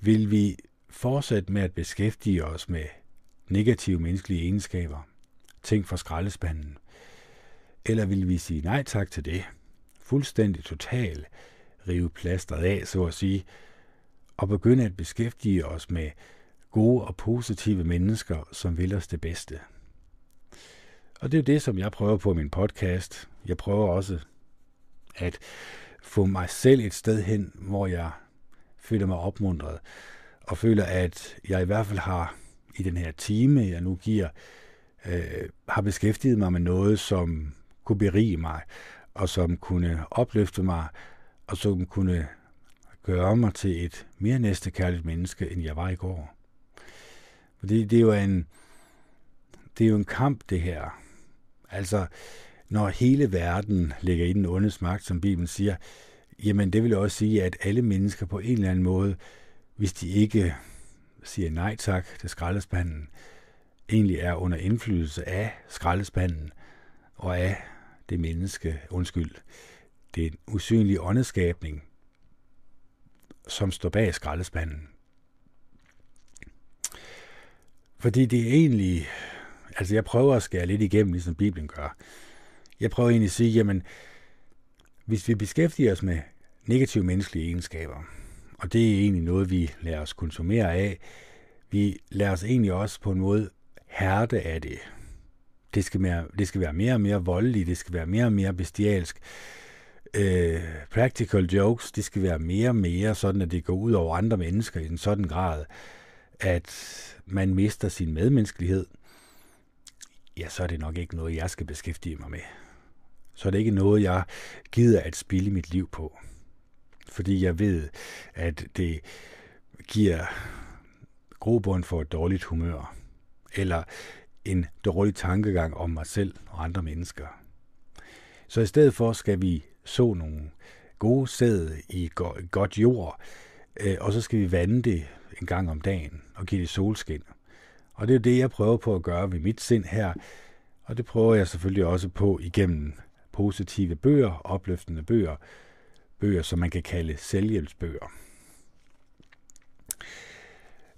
Vil vi fortsætte med at beskæftige os med negative menneskelige egenskaber, ting fra skraldespanden, eller vil vi sige nej tak til det, fuldstændig total, rive plasteret af, så at sige, og begynde at beskæftige os med gode og positive mennesker, som vil os det bedste. Og det er jo det, som jeg prøver på min podcast. Jeg prøver også at få mig selv et sted hen, hvor jeg føler mig opmuntret, og føler, at jeg i hvert fald har i den her time, jeg nu giver, øh, har beskæftiget mig med noget, som kunne berige mig, og som kunne opløfte mig, og som kunne gøre mig til et mere næstekærligt menneske, end jeg var i går. Fordi det er jo en, det er jo en kamp, det her. Altså, når hele verden ligger i den onde magt, som Bibelen siger, jamen det vil også sige, at alle mennesker på en eller anden måde, hvis de ikke siger nej tak til skraldespanden, egentlig er under indflydelse af skraldespanden og af det menneske, undskyld, det er en usynlig åndeskabning, som står bag skraldespanden. Fordi det er egentlig, altså jeg prøver at skære lidt igennem, ligesom Bibelen gør. Jeg prøver egentlig at sige, jamen, hvis vi beskæftiger os med negative menneskelige egenskaber, og det er egentlig noget, vi lader os konsumere af, vi lader os egentlig også på en måde hærde af det. Det skal, mere, det skal være mere og mere voldeligt, det skal være mere og mere bestialsk. Øh, practical jokes, det skal være mere og mere sådan, at det går ud over andre mennesker i en sådan grad, at man mister sin medmenneskelighed. Ja, så er det nok ikke noget, jeg skal beskæftige mig med. Så er det ikke noget, jeg gider at spille mit liv på. Fordi jeg ved, at det giver grobund for et dårligt humør, eller en dårlig tankegang om mig selv og andre mennesker. Så i stedet for skal vi så nogle gode sæd i godt jord, øh, og så skal vi vande det en gang om dagen og give det solskin. Og det er det, jeg prøver på at gøre ved mit sind her, og det prøver jeg selvfølgelig også på igennem positive bøger, opløftende bøger, bøger, som man kan kalde selvhjælpsbøger.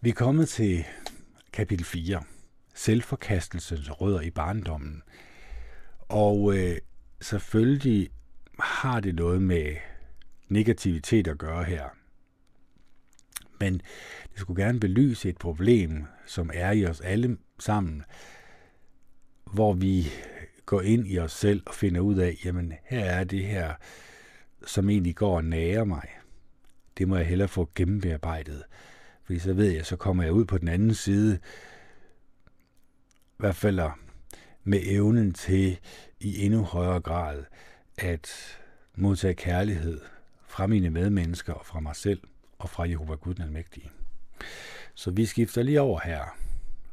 Vi er kommet til kapitel 4, selvforkastelsens rødder i barndommen. Og øh, selvfølgelig har det noget med negativitet at gøre her. Men det skulle gerne belyse et problem, som er i os alle sammen, hvor vi går ind i os selv og finder ud af, jamen her er det her, som egentlig går og nærer mig. Det må jeg hellere få gennembearbejdet. Fordi så ved jeg, så kommer jeg ud på den anden side, i hvert fald med evnen til i endnu højere grad at modtage kærlighed fra mine medmennesker og fra mig selv og fra Jehova Gud den Almægtige. Så vi skifter lige over her.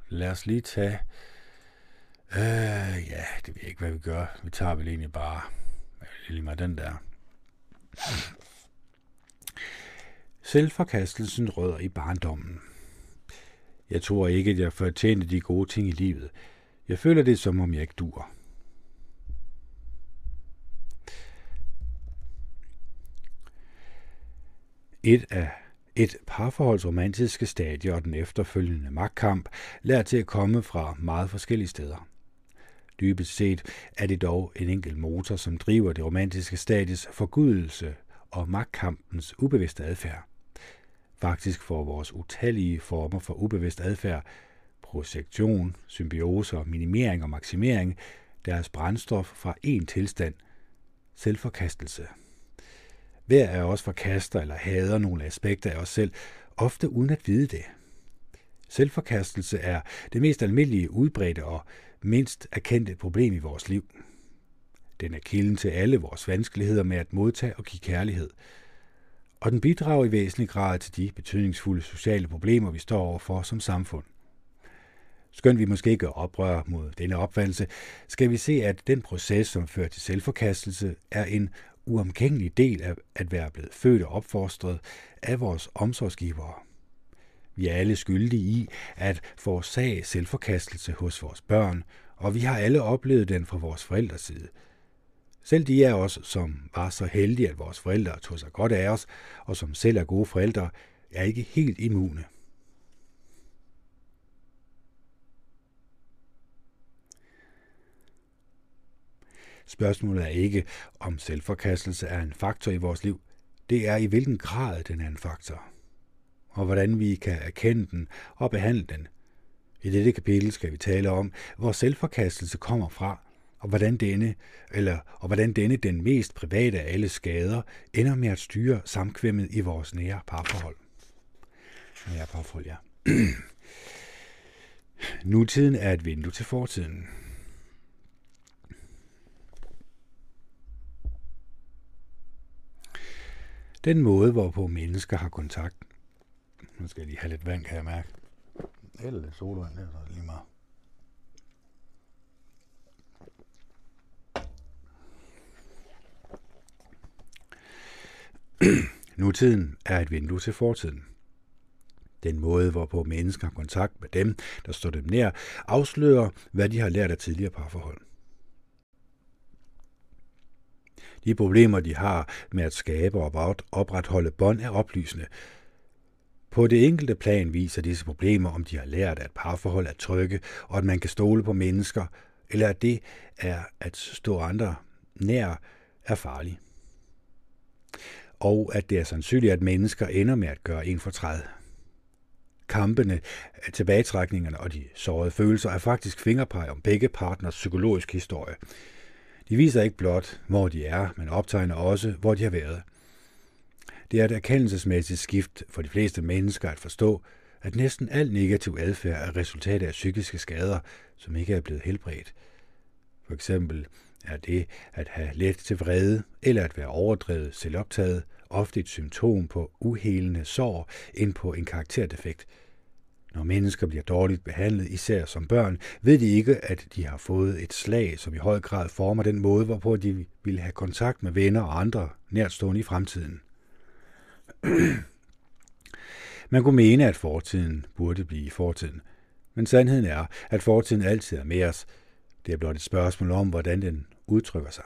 Lad os lige tage... Øh, ja, det ved jeg ikke, hvad vi gør. Vi tager vel egentlig bare lige mig den der. Selvforkastelsen rødder i barndommen. Jeg tror ikke, at jeg fortjente de gode ting i livet. Jeg føler det, som om jeg ikke dur. Et af et parforholds romantiske stadie og den efterfølgende magtkamp lader til at komme fra meget forskellige steder. Dybest set er det dog en enkelt motor, som driver det romantiske stadies forgudelse og magtkampens ubevidste adfærd. Faktisk får vores utallige former for ubevidst adfærd, projektion, symbiose, minimering og maksimering, deres brændstof fra én tilstand, selvforkastelse. Hver af os forkaster eller hader nogle aspekter af os selv, ofte uden at vide det. Selvforkastelse er det mest almindelige, udbredte og mindst erkendte problem i vores liv. Den er kilden til alle vores vanskeligheder med at modtage og give kærlighed – og den bidrager i væsentlig grad til de betydningsfulde sociale problemer, vi står overfor som samfund. Skønt vi måske ikke oprør mod denne opfattelse, skal vi se, at den proces, som fører til selvforkastelse, er en uomgængelig del af at være blevet født og opfostret af vores omsorgsgivere. Vi er alle skyldige i at forårsage selvforkastelse hos vores børn, og vi har alle oplevet den fra vores forældres side. Selv de af os, som var så heldige, at vores forældre tog sig godt af os, og som selv er gode forældre, er ikke helt immune. Spørgsmålet er ikke, om selvforkastelse er en faktor i vores liv. Det er i hvilken grad den er en faktor. Og hvordan vi kan erkende den og behandle den. I dette kapitel skal vi tale om, hvor selvforkastelse kommer fra, og hvordan denne, eller, og hvordan denne den mest private af alle skader, ender med at styre samkvemmet i vores nære parforhold. Nære parforhold, ja. Nutiden er et vindue til fortiden. Den måde, hvorpå mennesker har kontakt. Nu skal jeg lige have lidt vand, kan jeg mærke. Eller lidt solvand, det er lige meget. Nutiden er et vindue til fortiden. Den måde, hvorpå mennesker har kontakt med dem, der står dem nær, afslører, hvad de har lært af tidligere parforhold. De problemer, de har med at skabe og opretholde bånd, er oplysende. På det enkelte plan viser disse problemer, om de har lært, at parforhold er trygge, og at man kan stole på mennesker, eller at det er at stå andre nær er farligt. Og at det er sandsynligt, at mennesker ender med at gøre en fortræd. Kampene, tilbagetrækningerne og de sårede følelser er faktisk fingerpeg om begge partners psykologiske historie. De viser ikke blot, hvor de er, men optegner også, hvor de har været. Det er et erkendelsesmæssigt skift for de fleste mennesker at forstå, at næsten al negativ adfærd er resultat af psykiske skader, som ikke er blevet helbredt. For eksempel er det at have let til vrede eller at være overdrevet selvoptaget ofte et symptom på uhelende sår end på en karakterdefekt – når mennesker bliver dårligt behandlet, især som børn, ved de ikke, at de har fået et slag, som i høj grad former den måde, hvorpå de vil have kontakt med venner og andre nærtstående i fremtiden. Man kunne mene, at fortiden burde blive fortiden, men sandheden er, at fortiden altid er med os. Det er blot et spørgsmål om, hvordan den udtrykker sig.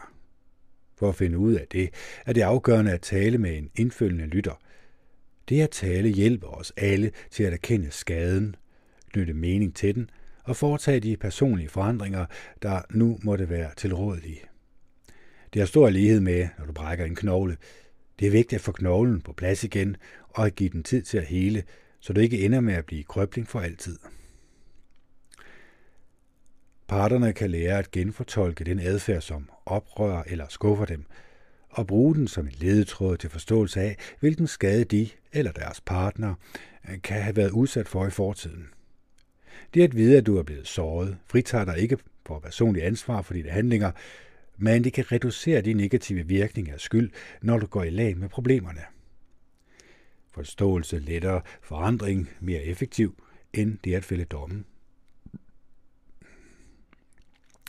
For at finde ud af det, er det afgørende at tale med en indfølgende lytter, det at tale hjælper os alle til at erkende skaden, knytte mening til den og foretage de personlige forandringer, der nu måtte være tilrådelige. Det har stor lighed med, når du brækker en knogle. Det er vigtigt at få knoglen på plads igen og at give den tid til at hele, så du ikke ender med at blive krøbling for altid. Parterne kan lære at genfortolke den adfærd, som oprører eller skuffer dem, og bruge den som en ledetråd til forståelse af, hvilken skade de eller deres partner øh, kan have været udsat for i fortiden. Det at vide, at du er blevet såret, fritager dig ikke for personlig ansvar for dine handlinger, men det kan reducere de negative virkninger af skyld, når du går i lag med problemerne. Forståelse letter forandring mere effektiv end det at fælde dommen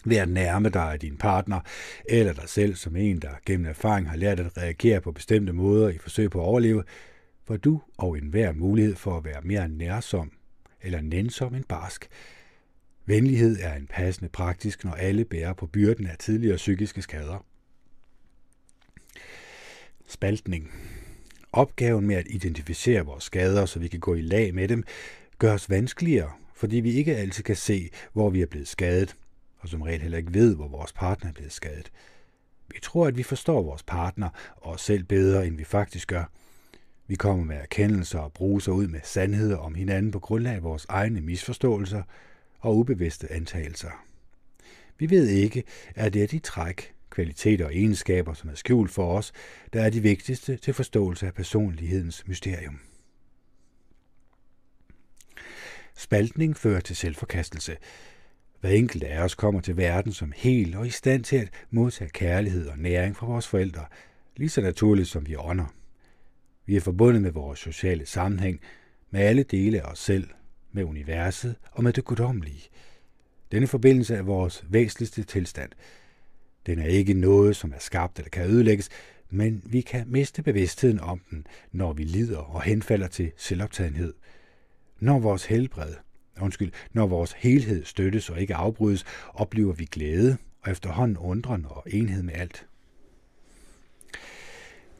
ved at nærme dig af din partner, eller dig selv som en, der gennem erfaring har lært at reagere på bestemte måder i forsøg på at overleve, får du og enhver mulighed for at være mere nærsom eller nænsom end barsk. Venlighed er en passende praktisk, når alle bærer på byrden af tidligere psykiske skader. Spaltning. Opgaven med at identificere vores skader, så vi kan gå i lag med dem, gør os vanskeligere, fordi vi ikke altid kan se, hvor vi er blevet skadet, og som regel heller ikke ved, hvor vores partner er blevet skadet. Vi tror, at vi forstår vores partner og os selv bedre, end vi faktisk gør. Vi kommer med erkendelser og bruser ud med sandheder om hinanden på grundlag af vores egne misforståelser og ubevidste antagelser. Vi ved ikke, at det er de træk, kvaliteter og egenskaber, som er skjult for os, der er de vigtigste til forståelse af personlighedens mysterium. Spaltning fører til selvforkastelse, hver enkelt af os kommer til verden som hel og i stand til at modtage kærlighed og næring fra vores forældre, lige så naturligt som vi ånder. Vi er forbundet med vores sociale sammenhæng, med alle dele af os selv, med universet og med det guddommelige. Denne forbindelse er vores væsentligste tilstand. Den er ikke noget, som er skabt eller kan ødelægges, men vi kan miste bevidstheden om den, når vi lider og henfalder til selvoptagenhed. Når vores helbred, undskyld, når vores helhed støttes og ikke afbrydes, oplever vi glæde og efterhånden undren og enhed med alt.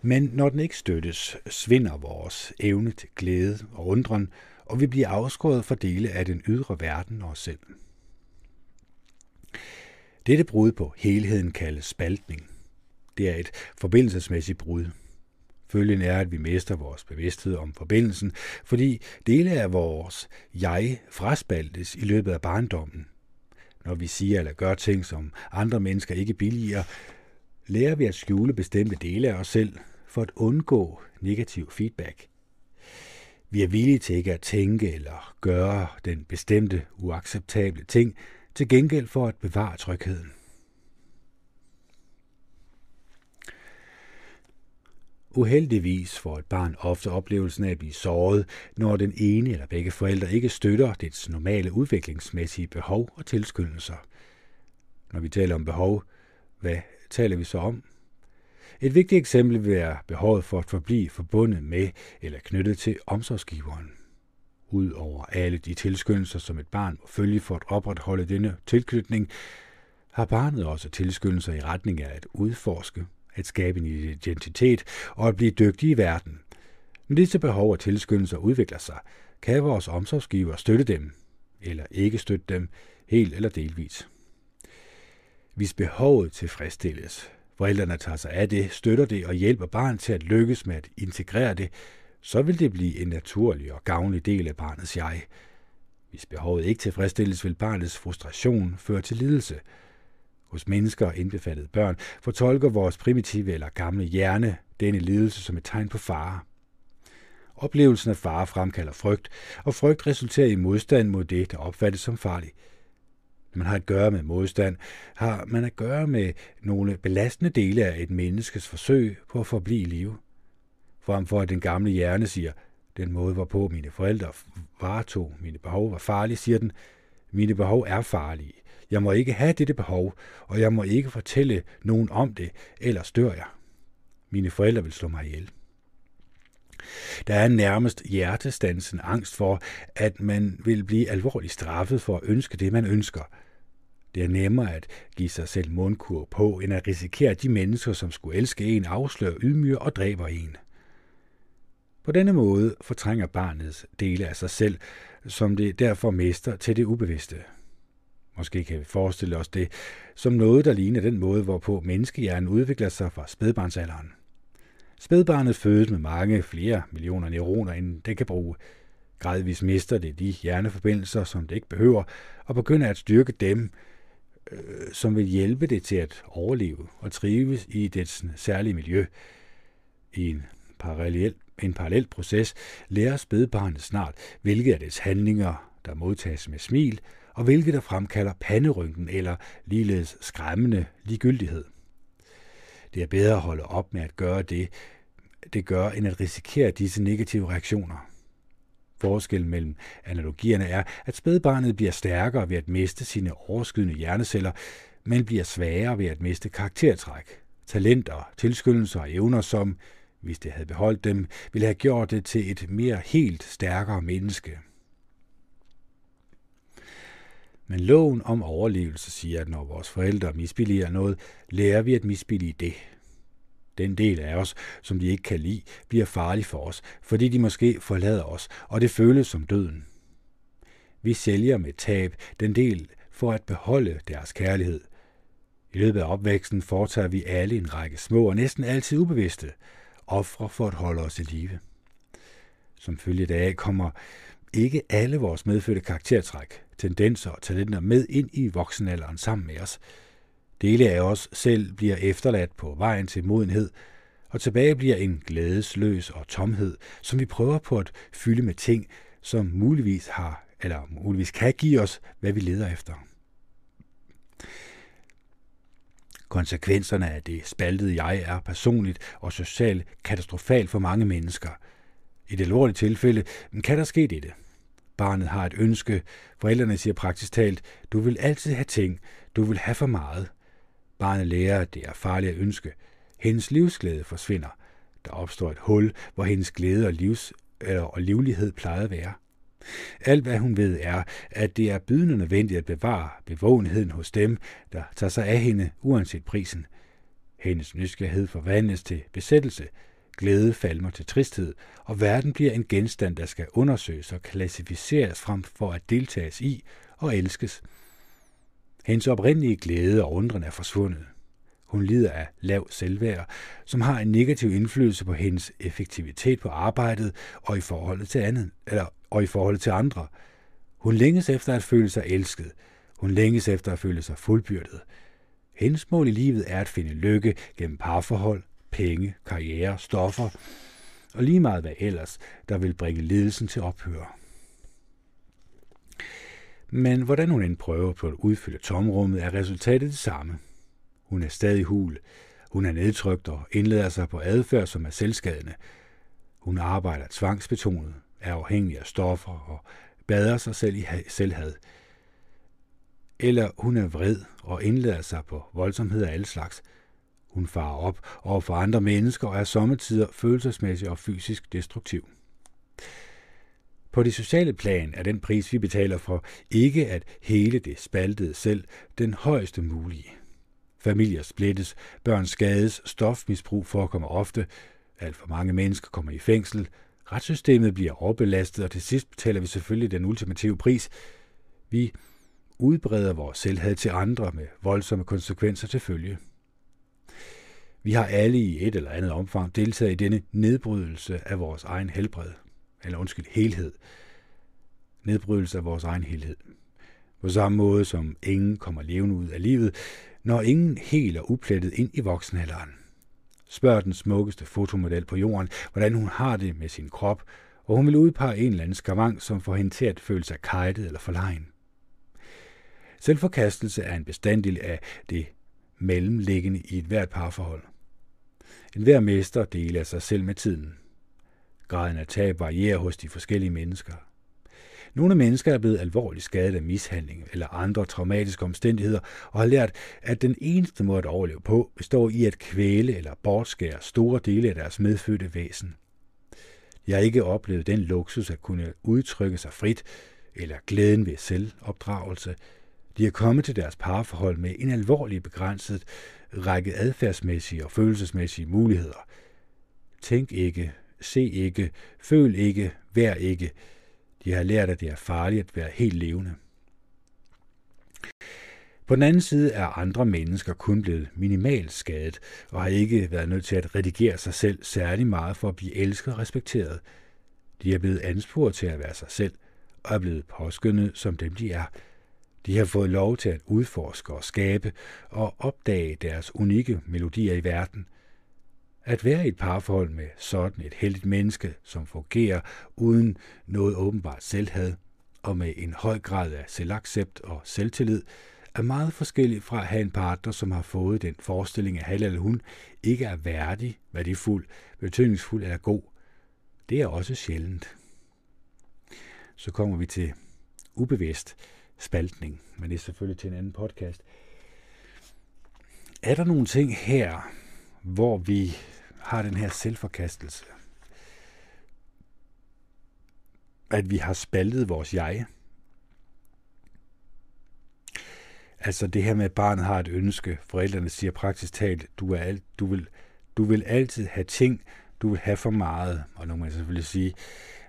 Men når den ikke støttes, svinder vores evne til glæde og undren, og vi bliver afskåret fra dele af den ydre verden og os selv. Dette brud på helheden kaldes spaltning. Det er et forbindelsesmæssigt brud. Følgen er, at vi mister vores bevidsthed om forbindelsen, fordi dele af vores jeg fraspaltes i løbet af barndommen. Når vi siger eller gør ting, som andre mennesker ikke billiger, lærer vi at skjule bestemte dele af os selv for at undgå negativ feedback. Vi er villige til ikke at tænke eller gøre den bestemte uacceptable ting, til gengæld for at bevare trygheden. Uheldigvis får et barn ofte oplevelsen af at blive såret, når den ene eller begge forældre ikke støtter dets normale udviklingsmæssige behov og tilskyndelser. Når vi taler om behov, hvad taler vi så om? Et vigtigt eksempel vil være behovet for at forblive forbundet med eller knyttet til omsorgsgiveren. Udover alle de tilskyndelser, som et barn må følge for at opretholde denne tilknytning, har barnet også tilskyndelser i retning af at udforske, at skabe en identitet og at blive dygtig i verden. Når disse behov og tilskyndelser udvikler sig, kan vores omsorgsgiver støtte dem, eller ikke støtte dem, helt eller delvis. Hvis behovet tilfredsstilles, forældrene tager sig af det, støtter det og hjælper barnet til at lykkes med at integrere det, så vil det blive en naturlig og gavnlig del af barnets jeg. Hvis behovet ikke tilfredsstilles, vil barnets frustration føre til lidelse. Hos mennesker, indbefattet børn, fortolker vores primitive eller gamle hjerne denne lidelse som et tegn på fare. Oplevelsen af fare fremkalder frygt, og frygt resulterer i modstand mod det, der opfattes som farligt. Når man har at gøre med modstand, har man at gøre med nogle belastende dele af et menneskes forsøg på at forblive i live frem for at den gamle hjerne siger, den måde, hvorpå mine forældre varetog mine behov, var farlig, siger den, mine behov er farlige. Jeg må ikke have dette behov, og jeg må ikke fortælle nogen om det, ellers dør jeg. Mine forældre vil slå mig ihjel. Der er nærmest hjertestansen angst for, at man vil blive alvorligt straffet for at ønske det, man ønsker. Det er nemmere at give sig selv mundkur på, end at risikere, at de mennesker, som skulle elske en, afslører, ydmyger og dræber en. På denne måde fortrænger barnets dele af sig selv, som det derfor mister til det ubevidste. Måske kan vi forestille os det som noget, der ligner den måde, hvorpå menneskehjernen udvikler sig fra spædbarnsalderen. Spædbarnet fødes med mange flere millioner neuroner, end det kan bruge. Gradvist mister det de hjerneforbindelser, som det ikke behøver, og begynder at styrke dem, øh, som vil hjælpe det til at overleve og trives i dets særlige miljø. I en parallel en parallel proces, lærer spædbarnet snart, hvilke af dets handlinger, der modtages med smil, og hvilke der fremkalder panderynken eller ligeledes skræmmende ligegyldighed. Det er bedre at holde op med at gøre det, det gør, end at risikere disse negative reaktioner. Forskellen mellem analogierne er, at spædbarnet bliver stærkere ved at miste sine overskydende hjerneceller, men bliver svagere ved at miste karaktertræk, talenter, tilskyndelser og evner som hvis det havde beholdt dem, ville have gjort det til et mere helt stærkere menneske. Men loven om overlevelse siger, at når vores forældre misbilliger noget, lærer vi at misbillige det. Den del af os, som de ikke kan lide, bliver farlig for os, fordi de måske forlader os, og det føles som døden. Vi sælger med tab den del for at beholde deres kærlighed. I løbet af opvæksten foretager vi alle en række små og næsten altid ubevidste ofre for at holde os i live. Som følge deraf kommer ikke alle vores medfødte karaktertræk, tendenser og talenter med ind i voksenalderen sammen med os. Dele af os selv bliver efterladt på vejen til modenhed, og tilbage bliver en glædesløs og tomhed, som vi prøver på at fylde med ting, som muligvis har eller muligvis kan give os, hvad vi leder efter. Konsekvenserne af det spaltede jeg er personligt og socialt katastrofalt for mange mennesker. I det alvorlige tilfælde kan der ske dette. Barnet har et ønske. Forældrene siger praktisk talt, du vil altid have ting. Du vil have for meget. Barnet lærer, at det er farligt at ønske. Hendes livsglæde forsvinder. Der opstår et hul, hvor hendes glæde og, livs, eller, og livlighed plejede at være. Alt hvad hun ved er, at det er bydende nødvendigt at bevare bevågenheden hos dem, der tager sig af hende uanset prisen. Hendes nysgerrighed forvandles til besættelse, glæde falmer til tristhed, og verden bliver en genstand, der skal undersøges og klassificeres frem for at deltages i og elskes. Hendes oprindelige glæde og undren er forsvundet. Hun lider af lav selvværd, som har en negativ indflydelse på hendes effektivitet på arbejdet og i forholdet til andet, eller, og i forhold til andre. Hun længes efter at føle sig elsket. Hun længes efter at føle sig fuldbyrdet. Hendes mål i livet er at finde lykke gennem parforhold, penge, karriere, stoffer og lige meget hvad ellers, der vil bringe ledelsen til ophør. Men hvordan hun end prøver på at udfylde tomrummet, er resultatet det samme. Hun er stadig hul. Hun er nedtrykt og indlader sig på adfærd, som er selvskadende. Hun arbejder tvangsbetonet, er afhængig af stoffer og bader sig selv i selvhad. Eller hun er vred og indlader sig på voldsomhed af alle slags. Hun farer op over for andre mennesker og er sommetider følelsesmæssigt og fysisk destruktiv. På det sociale plan er den pris, vi betaler for, ikke at hele det spaltede selv den højeste mulige. Familier splittes, børn skades, stofmisbrug forekommer ofte, alt for mange mennesker kommer i fængsel, retssystemet bliver overbelastet, og til sidst betaler vi selvfølgelig den ultimative pris. Vi udbreder vores selvhed til andre med voldsomme konsekvenser til følge. Vi har alle i et eller andet omfang deltaget i denne nedbrydelse af vores egen helbred, eller undskyld, helhed. Nedbrydelse af vores egen helhed. På samme måde som ingen kommer levende ud af livet, når ingen helt er uplettet ind i voksenalderen. Spørg den smukkeste fotomodel på jorden, hvordan hun har det med sin krop, og hun vil udpege en eller anden skavang, som får hende til at føle sig kajtet eller forlegen. Selvforkastelse er en bestanddel af det mellemliggende i et hvert parforhold. En hver mester deler sig selv med tiden. Graden af tab varierer hos de forskellige mennesker. Nogle mennesker er blevet alvorligt skadet af mishandling eller andre traumatiske omstændigheder og har lært, at den eneste måde at overleve på består i at kvæle eller bortskære store dele af deres medfødte væsen. Jeg har ikke oplevet den luksus at kunne udtrykke sig frit eller glæden ved selvopdragelse. De er kommet til deres parforhold med en alvorlig begrænset række adfærdsmæssige og følelsesmæssige muligheder. Tænk ikke, se ikke, føl ikke, vær ikke – de har lært, at det er farligt at være helt levende. På den anden side er andre mennesker kun blevet minimalt skadet og har ikke været nødt til at redigere sig selv særlig meget for at blive elsket og respekteret. De er blevet anspurgt til at være sig selv og er blevet påskyndet som dem de er. De har fået lov til at udforske og skabe og opdage deres unikke melodier i verden – at være i et parforhold med sådan et heldigt menneske, som fungerer uden noget åbenbart selvhad og med en høj grad af selvaccept og selvtillid, er meget forskelligt fra at have en partner, som har fået den forestilling, at han eller hun ikke er værdig, værdifuld, betydningsfuld eller god. Det er også sjældent. Så kommer vi til ubevidst spaltning, men det er selvfølgelig til en anden podcast. Er der nogle ting her, hvor vi har den her selvforkastelse. At vi har spaltet vores jeg. Altså det her med, at barnet har et ønske. Forældrene siger praktisk talt, du, er alt, du, vil, du vil altid have ting, du vil have for meget. Og nu må man selvfølgelig sige,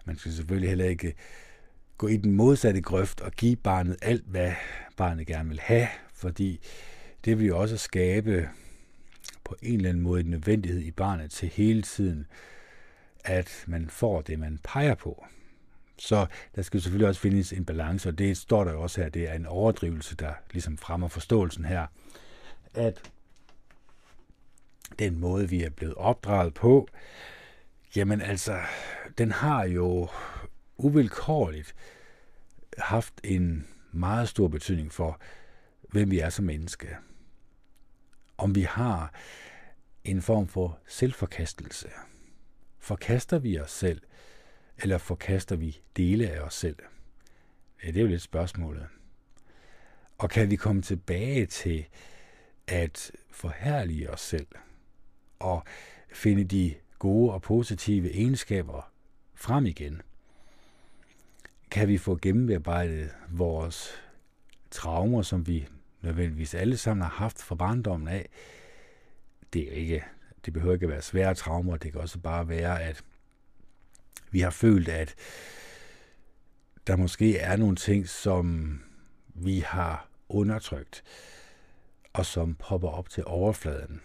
man skal selvfølgelig heller ikke gå i den modsatte grøft og give barnet alt, hvad barnet gerne vil have, fordi det vil jo også skabe på en eller anden måde en nødvendighed i barnet til hele tiden, at man får det, man peger på. Så der skal selvfølgelig også findes en balance, og det står der jo også her, det er en overdrivelse, der ligesom fremmer forståelsen her, at den måde, vi er blevet opdraget på, jamen altså, den har jo uvilkårligt haft en meget stor betydning for, hvem vi er som menneske om vi har en form for selvforkastelse. Forkaster vi os selv, eller forkaster vi dele af os selv? Ja, det er jo lidt spørgsmålet. Og kan vi komme tilbage til at forhærlige os selv og finde de gode og positive egenskaber frem igen? Kan vi få gennemarbejdet vores traumer, som vi nødvendigvis alle sammen har haft fra barndommen af. Det er ikke, det behøver ikke at være svære traumer, det kan også bare være, at vi har følt, at der måske er nogle ting, som vi har undertrykt, og som popper op til overfladen,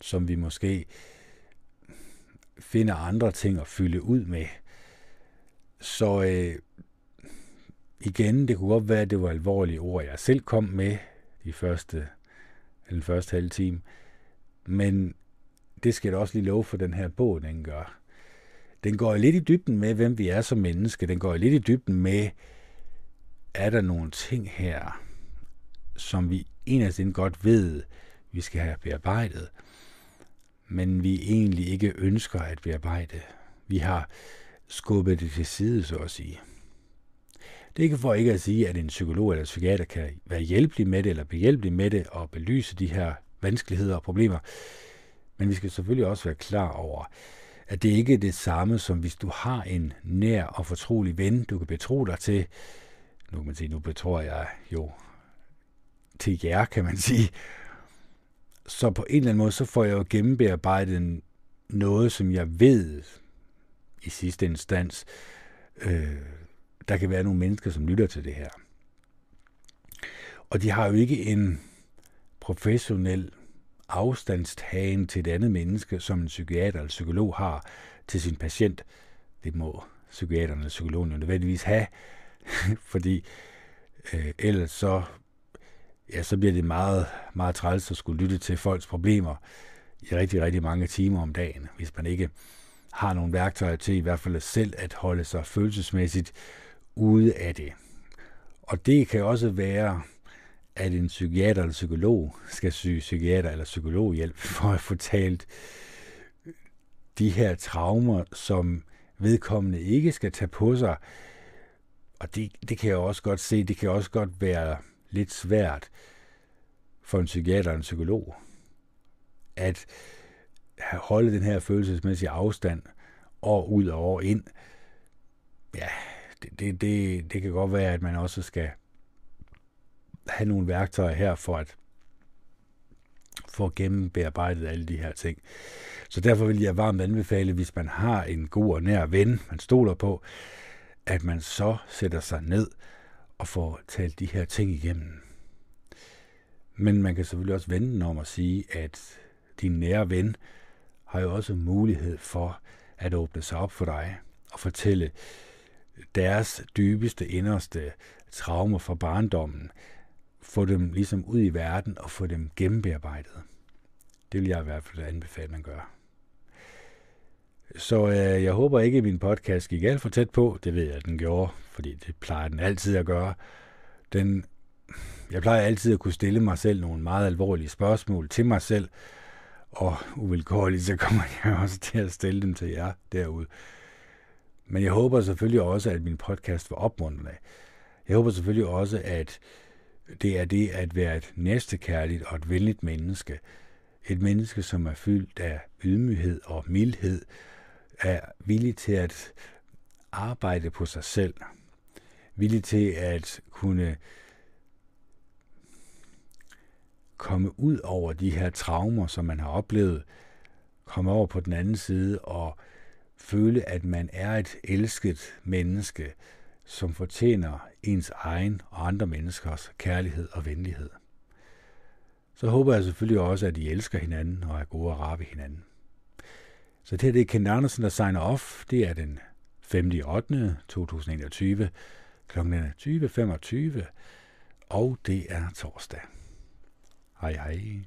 som vi måske finder andre ting at fylde ud med. Så øh, igen, det kunne godt være, at det var alvorlige ord, jeg selv kom med de første, den første halve time, men det skal jeg også lige love for den her bog, den gør. Den går lidt i dybden med, hvem vi er som menneske. Den går lidt i dybden med, er der nogle ting her, som vi egentlig godt ved, vi skal have bearbejdet, men vi egentlig ikke ønsker at bearbejde. Vi har skubbet det til side, så at sige. Det er ikke for ikke at sige, at en psykolog eller psykiater kan være hjælpelig med det, eller behjælpelig med det, og belyse de her vanskeligheder og problemer. Men vi skal selvfølgelig også være klar over, at det ikke er det samme, som hvis du har en nær og fortrolig ven, du kan betro dig til. Nu kan man sige, nu betror jeg jo til jer, kan man sige. Så på en eller anden måde, så får jeg jo gennembearbejdet noget, som jeg ved i sidste instans, øh, der kan være nogle mennesker, som lytter til det her. Og de har jo ikke en professionel afstandstagen til et andet menneske, som en psykiater eller psykolog har til sin patient. Det må psykiaterne og psykologen jo nødvendigvis have, fordi øh, ellers så, ja, så bliver det meget, meget træls at skulle lytte til folks problemer i rigtig, rigtig mange timer om dagen, hvis man ikke har nogle værktøjer til i hvert fald selv at holde sig følelsesmæssigt ude af det. Og det kan også være, at en psykiater eller psykolog skal syge psykiater eller psykologhjælp for at få talt de her traumer, som vedkommende ikke skal tage på sig. Og det, det kan jeg også godt se, det kan også godt være lidt svært for en psykiater og en psykolog at holde den her følelsesmæssige afstand år ud og år ind. Det, det, det, det kan godt være, at man også skal have nogle værktøjer her for at få gennembearbejdet alle de her ting. Så derfor vil jeg varmt anbefale, hvis man har en god og nær ven, man stoler på, at man så sætter sig ned og får talt de her ting igennem. Men man kan selvfølgelig også vende om at sige, at din nære ven har jo også mulighed for at åbne sig op for dig og fortælle deres dybeste, inderste traumer fra barndommen, få dem ligesom ud i verden og få dem gennembearbejdet. Det vil jeg i hvert fald anbefale, at man gør. Så øh, jeg håber ikke, at min podcast gik alt for tæt på. Det ved jeg, at den gjorde, fordi det plejer den altid at gøre. Den, jeg plejer altid at kunne stille mig selv nogle meget alvorlige spørgsmål til mig selv, og uvilkårligt, så kommer jeg også til at stille dem til jer derude. Men jeg håber selvfølgelig også, at min podcast var opmuntrende. Jeg håber selvfølgelig også, at det er det at være et næstekærligt og et venligt menneske. Et menneske, som er fyldt af ydmyghed og mildhed, er villig til at arbejde på sig selv, villig til at kunne komme ud over de her traumer, som man har oplevet, komme over på den anden side og føle, at man er et elsket menneske, som fortjener ens egen og andre menneskers kærlighed og venlighed. Så håber jeg selvfølgelig også, at I elsker hinanden og er gode at ved hinanden. Så det her det er Ken Andersen, der signer off. Det er den 5. 8. 2021 kl. 20.25, og det er torsdag. Hej hej.